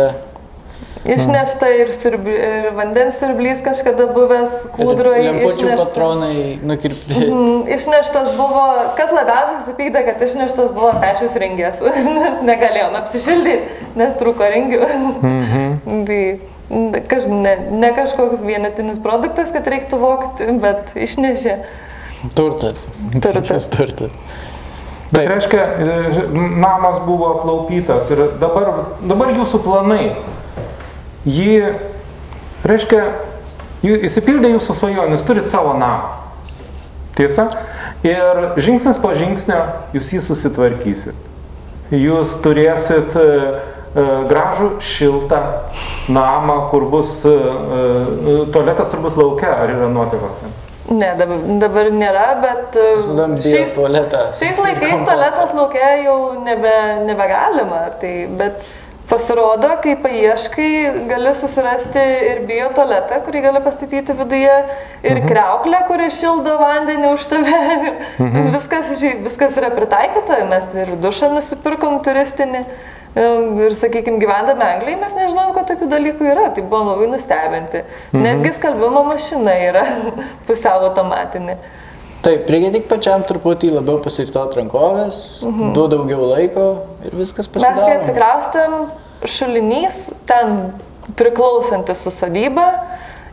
Išnešta ir, siurbli, ir vandens siurblys kažkada buvęs kūdroje. Lempučių patronai nukirpti. Mm, Išneštas buvo, kas labiausiai supykdė, kad išneštas buvo pečiaus ringės. [LAUGHS] Negalėjom apsišildyti, nes trūko ringių. Mhm. [LAUGHS] tai kaž, ne, ne kažkoks vienetinis produktas, kad reiktų vokti, bet išnešė. Turtas. Turtas. [LAUGHS] Turtas. Bet Taip. reiškia, namas buvo aplaupytas ir dabar, dabar jūsų planai. Jį, reiškia, jų, įsipildė jūsų svajonę, jūs turit savo namą. Tiesa? Ir žingsnis po žingsnio jūs jį susitvarkysit. Jūs turėsit e, gražų, šiltą namą, kur bus e, e, tualetas turbūt laukia, ar yra nuotekos ten. Ne, dabar, dabar nėra, bet e, šiais, šiais laikais tualetas laukia jau nebe, nebegalima. Tai, bet pasirodo, kai paieškai, gali susirasti ir bio tualetą, kurį gali pastatyti viduje, ir mhm. kreuklę, kuri šildo vandenį už tave. Mhm. [LAUGHS] Viskas, viskas yra pritaikyta, mes ir dušą nusipirkom turistinį. Em, Ir, sakykime, gyvendami Anglijai mes nežinom, kad tokių dalykų yra, tai buvom labai nustebinti. Mhm. Netgi skalbimo mašina yra [LAUGHS] pusiau automatinė. Taip, reikia tik pačiam truputį labiau pasiriktoti rankovės, mhm. du daugiau laiko ir viskas Mes kai pasidaro. atsikraustėm, šulinys ten priklausantis su sodyba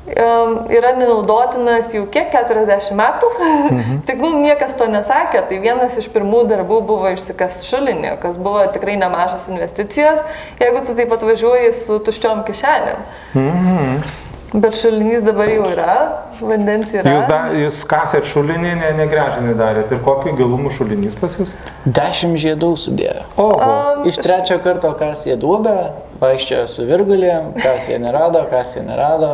yra nenaudotinas jau kiek 40 metų, mhm. [LAUGHS] tik mums niekas to nesakė, tai vienas iš pirmų darbų buvo išsikas šulinį, kas buvo tikrai nemažas investicijos, jeigu tu taip atvažiuoji su tuščiom kišenėm. Mhm. Bet šulinys dabar jau yra, vandens yra. Jūs, da, jūs kasėt šulinį, ne, negrežinį darėt. Ir kokio gilumo šulinys pas jūs? Dešimt žiedų sudėjo. Oho. Am, Iš trečio karto kas jie duobę, vaikščiojo su virgulėm, kas jie nerado, kas jie nerado.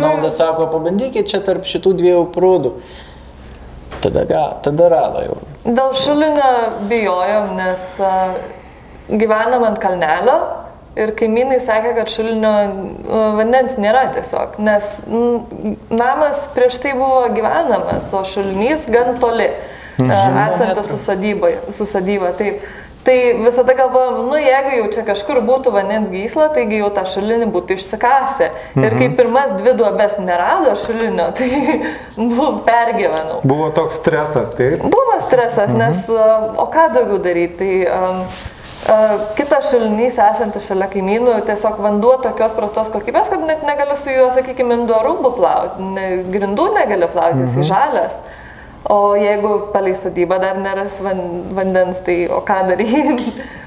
Nauda sako, pabandykit čia tarp šitų dviejų prūdų. Tada, ga, tada rado jau. Dėl šulinio bijojom, nes a, gyvenam ant kalnelio ir kaimynai sakė, kad šulinio vandens nėra tiesiog, nes namas prieš tai buvo gyvenamas, o šulinys gan toli, esantis su sodyba. Su sodyba taip. Tai visada galvojom, nu jeigu jau čia kažkur būtų vandens gysla, taigi jau tą šulinį būtų išsikasę. Ir kai pirmas dvi duobes nerado šulinio, tai [LAUGHS] nu, pergyvenau. Buvo toks stresas, taip? Buvo stresas, nes uh, o ką daugiau daryti? Tai um, kitas šulinys esantis šalia kaimynų, tiesiog vanduo tokios prastos kokybės, kad net negali su juo, sakykime, indoor rūbų plauti, grindų negali plauti, jis mhm. O jeigu palei sodybą dar neras van, vandens, tai o ką daryti? [LAUGHS]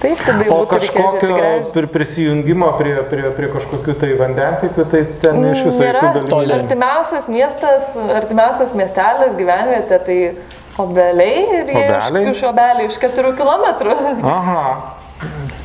Taip, tada jau kažkokio prisijungimo prie, prie, prie kažkokių tai vandentikių, tai ten iš viso jokių galimybių. Artimiausias miestas, artimiausias miestelis, gyvenvietė, tai obeliai ir Obeliai? iš obeliai iš 4 km. Aha. [LAUGHS]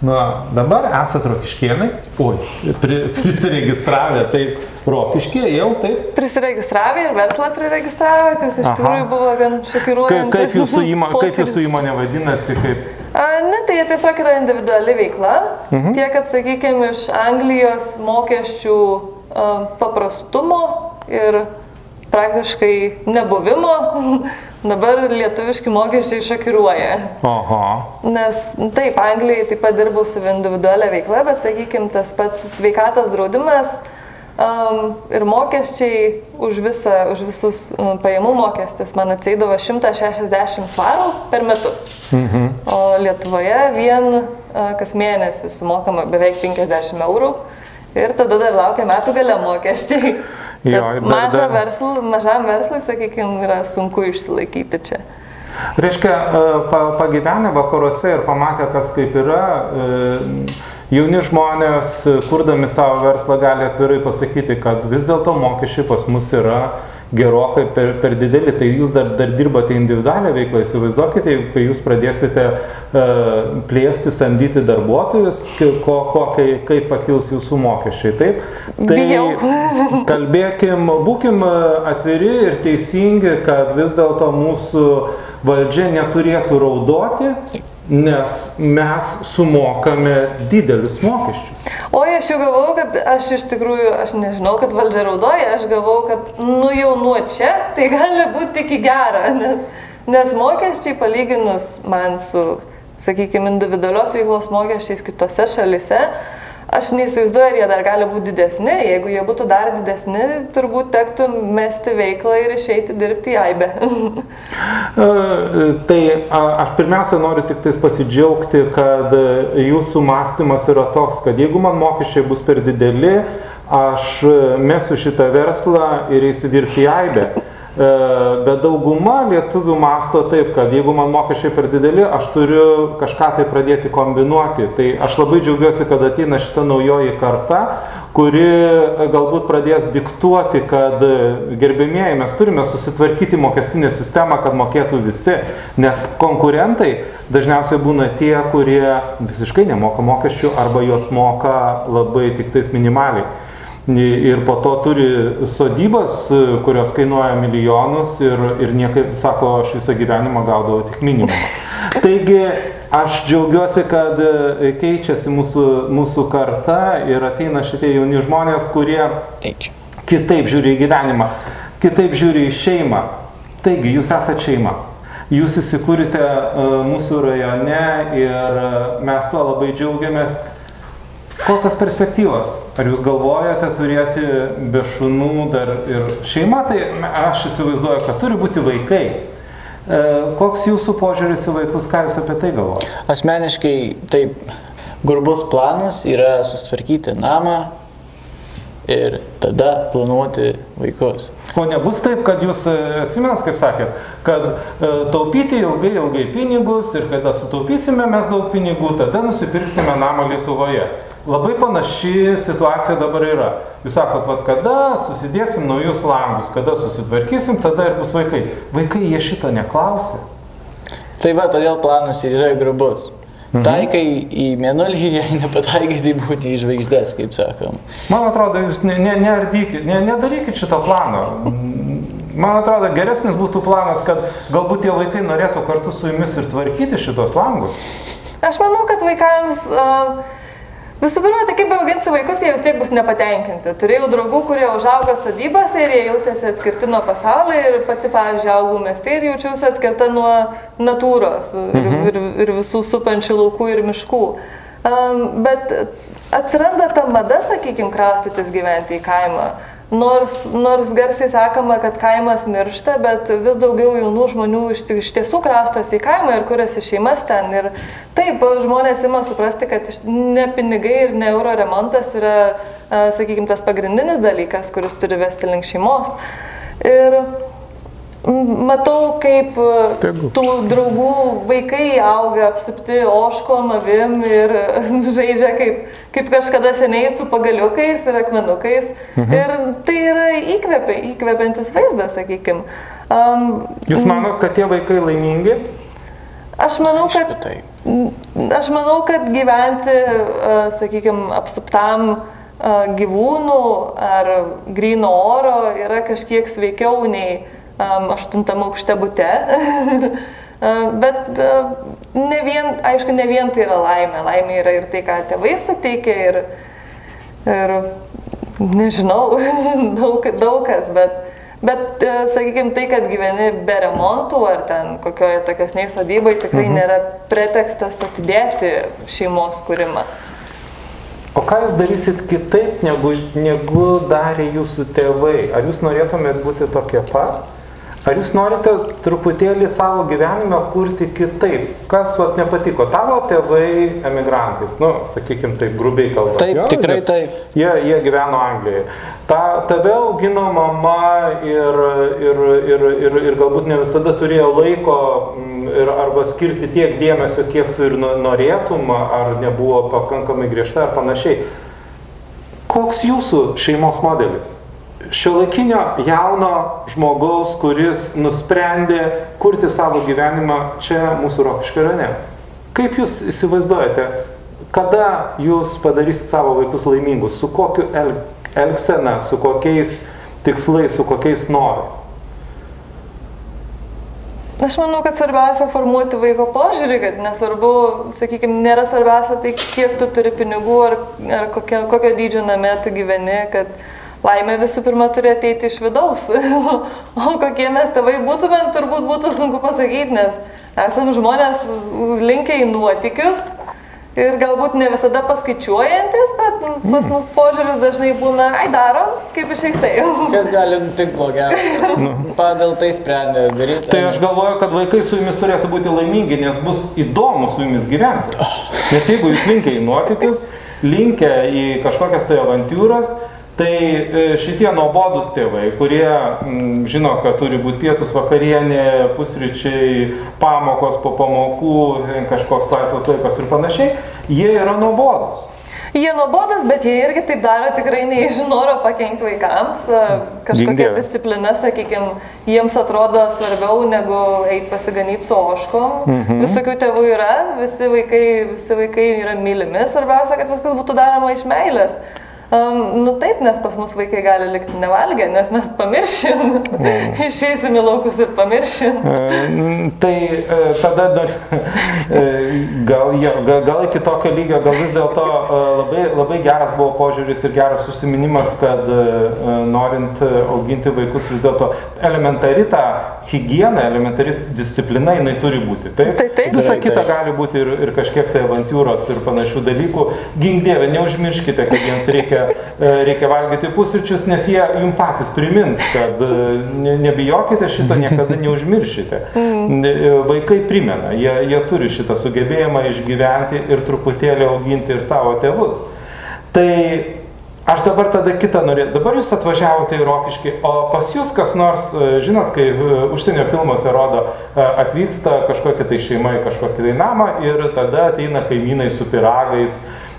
Na, dabar esate rokiškienai. Oi, pri, prisiregistravę, taip, rokiškė jau taip. Prisiregistravę ir verslą priregistravę, kas iš Aha. tikrųjų buvo gan šokiruojantis. kaip, jūsų įmo, kaip jūsų įmonė vadinasi, kaip... A, ne, tai tiesiog yra individuali veikla. Mhm. Tiek, kad, sakykime, iš Anglijos mokesčių a, paprastumo ir praktiškai nebuvimo, [LAUGHS] dabar lietuviški mokesčiai šokiruoja. Oho. Nes nu, taip, Anglijai taip pat dirbau su individualia veikla, bet, sakykime, tas pats sveikatos draudimas um, ir mokesčiai už, visą, už visus um, pajamų mokestis man ateidavo 160 svarų per metus. Mhm. O Lietuvoje vien uh, kas mėnesį sumokama beveik 50 eurų. Ir tada dar laukia metų gale mokesčiai. [LAUGHS] Jo, dar- maža dar- versl, mažam verslui, sakykime, yra sunku išsilaikyti čia. Reiškia, e, pa, pagyvenę vakaruose ir pamatę, kas kaip yra, e, jauni žmonės, kurdami savo verslą, gali atvirai pasakyti, kad vis dėlto mokesčiai pas mus yra gerokai per, per dideli. Tai jūs dar, dar dirbate individualią veiklą, įsivaizduokite, kai jūs pradėsite uh, plėsti, samdyti darbuotojus, ko, ko, kai, kaip pakils jūsų mokesčiai. Taip? Tai Bijau. [LAUGHS] kalbėkim, būkim e, atviri ir teisingi, kad vis dėlto mūsų valdžia neturėtų raudoti, nes mes sumokame didelius mokesčius. Oi, aš jau galvau, kad aš iš tikrųjų, aš nežinau, kad valdžia raudoja, aš galvau, kad nu jau nuo čia tai gali būti tik į gerą, nes, nes mokesčiai palyginus man su, sakykime, individualios veiklos mokesčiais kitose šalise, Aš neįsivaizduoju, ar jie dar gali būti didesni. Jeigu jie būtų dar didesni, turbūt tektų mesti veiklą ir išeiti dirbti į AIBę. [LAUGHS] tai aš pirmiausia noriu tik tais pasidžiaugti, kad jūsų mąstymas yra toks, kad jeigu man mokesčiai bus per dideli, aš mesiu šitą verslą ir eisiu dirbti į AIBę. E, bet dauguma lietuvių masto taip, kad jeigu man mokesčiai per dideli, aš turiu kažką tai pradėti kombinuoti. Tai aš labai džiaugiuosi, kad ateina šita naujoji karta, kuri galbūt pradės diktuoti, kad gerbėmieji mes turime susitvarkyti mokestinę sistemą, kad mokėtų visi, nes konkurentai dažniausiai būna tie, kurie visiškai nemoka mokesčių arba juos moka labai tik tais minimaliai ir po to turi sodybas, kurios kainuoja milijonus ir, ir niekai, sako, aš visą gyvenimą gaudavau tik minimumą. [LAUGHS] Taigi aš džiaugiuosi, kad keičiasi mūsų, mūsų karta ir ateina šitie jauni žmonės, kurie kitaip žiūri į gyvenimą, kitaip žiūri į šeimą. Taigi jūs esate šeima. Jūs įsikūrite mūsų rajone ir mes tuo labai džiaugiamės Kokios perspektyvos? Ar jūs galvojate turėti be šunų dar ir šeimą? Tai aš įsivaizduoju, kad turi būti vaikai. E, koks jūsų požiūris į vaikus, ką jūs apie tai galvojate? Asmeniškai taip, grubus planas yra susitvarkyti namą ir tada planuoti vaikus. O nebus taip, kad jūs e, atsimenat, kaip sakėt, kad e, taupyti ilgai, ilgai pinigus ir kada sutaupysime mes daug pinigų, tada nusipirksime namą Lietuvoje. Labai panaši situacija dabar yra. Jūs sakot, vad kada susidėsim naujus langus, kada susitvarkysim, tada ir bus vaikai. Vaikai jie šito neklausė. Tai va, todėl planas ir yra grubus. Mhm. Taikai į mėnulį, [LAUGHS] jei nepataikai, tai būti į žvaigždės, kaip sakom. Man atrodo, jūs neardykit, ne, ne, ne nedarykit šito plano. Man atrodo, geresnis būtų planas, kad galbūt tie vaikai norėtų kartu su jumis ir tvarkyti šitos langus. Aš manau, kad vaikams uh, Visų pirma, tai kaip auginsi vaikus, jie vis tiek bus nepatenkinti. Turėjau draugų, kurie užaugo sadybose ir jie jautėsi atskirti nuo pasaulio ir pati, pavyzdžiui, augau mieste ir jaučiausi atskirta nuo natūros mhm. ir, ir, ir visų supančių laukų ir miškų. Um, bet atsiranda ta mada, sakykime, kraustytis gyventi į kaimą. Nors, nors garsiai sakoma, kad kaimas miršta, bet vis daugiau jaunų žmonių iš, iš tiesų kraustosi į kaimą ir kuriasi šeimas ten. Ir taip, žmonės ima suprasti, kad ne pinigai ir ne euro remontas yra, sakykime, tas pagrindinis dalykas, kuris turi vesti link šeimos. Ir Matau, kaip Tegu. tų draugų vaikai auga apsupti oškom, avim ir [LAUGHS] žaidžia kaip, kaip kažkada seniai su pagaliukais ir akmenukais. Mhm. Ir tai yra įkvepia, įkvepiantis vaizdas, sakykime. Um, Jūs manot, kad tie vaikai laimingi? Aš manau, kad, tai. aš manau, kad gyventi, uh, sakykime, apsuptam uh, gyvūnų ar grino oro yra kažkiek sveikiau nei aštuntam aukšte bute. [LAUGHS] Bet ne vien, aišku, ne vien tai yra laimė. Laimė yra ir tai, ką tėvai suteikia ir, ir nežinau, [LAUGHS] daug, daug kas, bet, bet sakykime, tai, kad gyveni be remontų ar ten kokioje tokiasniai sodybai, tikrai mhm. nėra pretekstas atidėti šeimos kūrimą. O ką jūs darysit kitaip, negu, negu darė jūsų tėvai? Ar jūs norėtumėt būti tokie pat? Ar jūs norite truputėlį savo gyvenimą kurti kitaip? Kas vat nepatiko? Tavo tėvai emigrantais, nu, sakykime taip, grubiai kalbant. Taip, jo, tikrai taip. Jie, jie gyveno Anglijoje. Ta, tave augino mama ir, ir, ir, ir, ir galbūt ne visada turėjo laiko mm, ir, arba skirti tiek dėmesio, kiek tu ir norėtum, ar nebuvo pakankamai griežta ar panašiai. Koks jūsų šeimos modelis? Šiuolaikinio jauno žmogaus, kuris nusprendė kurti savo gyvenimą čia mūsų Rokiškio rane. Kaip jūs įsivaizduojate, kada jūs padarysit savo vaikus laimingus, su kokiu el elgsena, su kokiais tikslais, su kokiais norais? Aš manau, kad svarbiausia formuoti vaiko požiūrį, kad nesvarbu, sakykime, nėra svarbiausia tai, kiek tu turi pinigų ar, ar kokio, kokio dydžio name tu gyveni, kad laimė visų pirma turi ateiti iš vidaus. [LAUGHS] o kokie mes tėvai būtumėm, turbūt būtų sunku pasakyti, nes esam žmonės linkę į nuotikius Ir galbūt ne visada paskaičiuojantis, bet nu, pas mus požiūris dažnai būna, ai darom, kaip išeis tai. [LAUGHS] Kas gali nutikti blogiausia? Pagal tai sprendė daryti. Tai aš galvoju, kad vaikai su jumis turėtų būti laimingi, nes bus įdomu su jumis gyventi. Nes jeigu jūs linkia į nuotykius, linkia į kažkokias tai avantūras, tai e, šitie nuobodus tėvai, kurie m, žino, kad turi būti pietus vakarienė, pusryčiai, pamokos po pamokų, e, kažkoks laisvas laikas ir panašiai, jie yra nuobodus. Jie nuobodas, bet jie irgi taip daro tikrai ne iš noro pakengti vaikams. Kažkokia Gink Dieve. disciplina, sakykime, jiems atrodo svarbiau negu eiti pasiganyti su oškom. Mhm. Visokių tėvų yra, visi vaikai, visi vaikai yra mylimi, svarbiausia, kad viskas būtų daroma iš meilės. Um, nu taip, nes pas mus vaikai gali likti nevalgę, nes mes pamiršim. Mhm. Išeisim į laukus ir pamiršim. E, Tai e, tada dar, e, gal, jo, gal, gal iki tokio lygio, gal vis dėlto e, labai, labai geras buvo požiūris ir geras užsiminimas, kad e, e, norint e, auginti vaikus vis dėlto elementari ta hygiena, elementari disciplina jinai turi būti. Taip, Tai taip. Visa Taip, kita taip. gali būti ir, ir kažkiek tai avantūros ir panašių dalykų. Gink Dieve, neužmirškite, kad jiems reikia, e, reikia valgyti pusryčius, nes jie jums patys primins, kad e, ne, nebijokite šito, niekada neužmiršite. Ne- e, Vaikai primena, jie, jie turi šitą sugebėjimą išgyventi ir truputėlį auginti ir savo tėvus. Tai aš dabar tada kitą norėjau. Dabar jūs atvažiavote į Rokiškį, o pas jūs kas nors, žinot, kai užsienio filmuose rodo, atvyksta kažkokia tai šeima į kažkokį tai namą ir tada ateina kaimynai su piragais.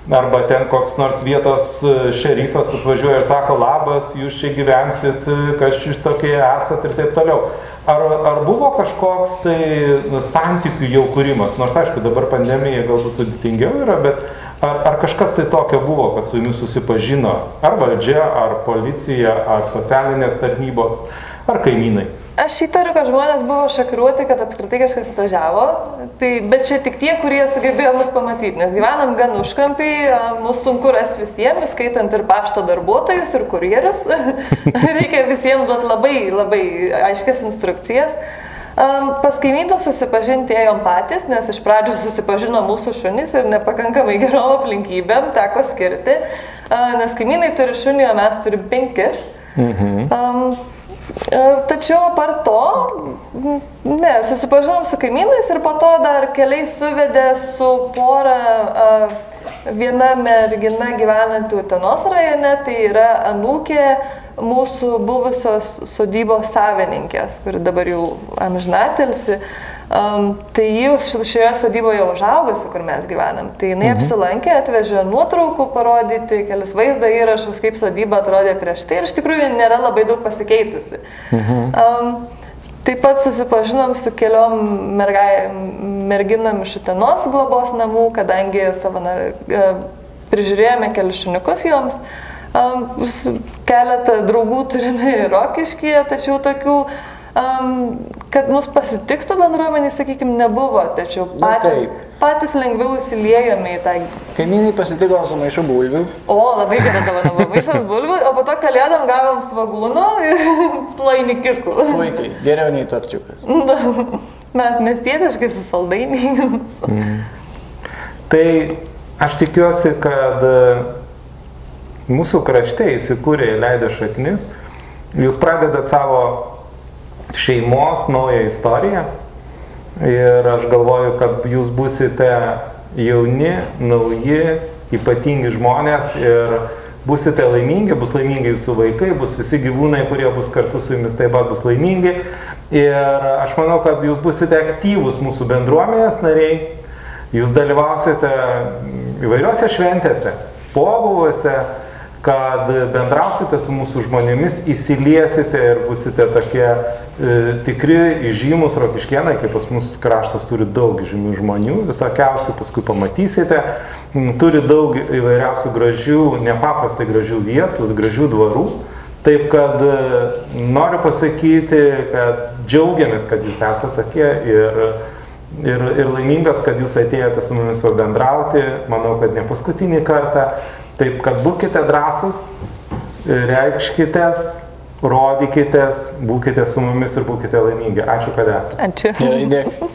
Arba ten koks nors vietos e, šerifas atvažiuoja ir sako, labas, jūs čia gyvensit, e, kas čia tokie esat ir taip toliau. Ar, ar buvo kažkoks tai santykių jau kūrimas? Nors aišku, dabar pandemija galbūt sudėtingiau yra, bet ar, ar kažkas tai tokio buvo, kad su jumis susipažino ar valdžia, ar policija, ar socialinės tarnybos, ar kaimynai? Aš įtariu, kad žmonės buvo šokiruoti, kad apskritai kažkas atvažiavo, tai, bet čia tik tie, kurie sugebėjo mus pamatyti, nes gyvenam gan užkampiai, a, mus sunku rasti visiems, skaitant ir pašto darbuotojus, ir kurjerius. [LAUGHS] Reikia visiems duoti labai, labai aiškias instrukcijas. Pas kaimynus susipažinti ėjom patys, nes iš pradžių susipažino mūsų šunys ir nepakankamai gerom aplinkybėm teko skirti, nes kaimynai turi šunį, o mes turim penkis. Um, Tačiau apart to, ne, susipažinom su kaimynais ir po to dar keliai suvedė su pora, a, viena mergina gyvenanti Utenos rajone, tai yra anūkė mūsų buvusios sodybos savininkės, kuri dabar jau amžinatelsi. Um, tai jau ši- šioje sodyboje užaugusi, kur mes gyvenam. Tai jinai mhm. apsilankė, atvežė nuotraukų parodyti, kelis vaizdo įrašus, kaip sodyba atrodė prieš tai ir iš tikrųjų nėra labai daug pasikeitusi. Mhm. Um, taip pat susipažinom su keliom mergai, merginom iš Utenos globos namų, kadangi savanar, e, prižiūrėjome kelius šuniukus joms. Keletą draugų turime ir Rokiškyje, tačiau tokių, um, kad mus pasitiktų bendruomenį, sakykime, nebuvo, tačiau Na, patys, taip. patys lengviau įsiliejome į tą Kaimynai pasitiko su maišu bulvių. O, labai gera dovana buvo maišas [LAUGHS] bulvių, o po to kalėdam gavom svagūnų ir [LAUGHS] slainikikų. Puikiai, geriau nei torčiukas. [LAUGHS] Mes miestietiškai su saldainiais. Tai aš tikiuosi, kad e, mūsų krašte įsikūrė įleidę šaknis, jūs pradedat savo šeimos naują istoriją ir aš galvoju, kad jūs busite jauni, nauji, ypatingi žmonės ir busite laimingi, bus laimingi jūsų vaikai, bus visi gyvūnai, kurie bus kartu su jumis taip pat bus laimingi. Ir aš manau, kad jūs busite aktyvūs mūsų bendruomenės nariai, jūs dalyvausite įvairiose šventėse, pobuvuose, kad bendrausite su mūsų žmonėmis, įsiliesite ir busite tokie e, tikri, žymus rokiškienai, kaip pas mus kraštas turi daug žymių žmonių, visokiausių, paskui pamatysite, m, turi daug įvairiausių gražių, nepaprastai gražių vietų, gražių dvarų. Taip kad e, noriu pasakyti, kad džiaugiamės, kad jūs esate tokie ir, ir, ir laimingas, kad jūs atėjote su mumis pabendrauti. Manau, kad ne paskutinį kartą. Taip kad būkite drąsus, reikškitės, rodykitės, būkite su mumis ir būkite laimingi. Ačiū, kad esate. Ačiū. Gerai, dėkui.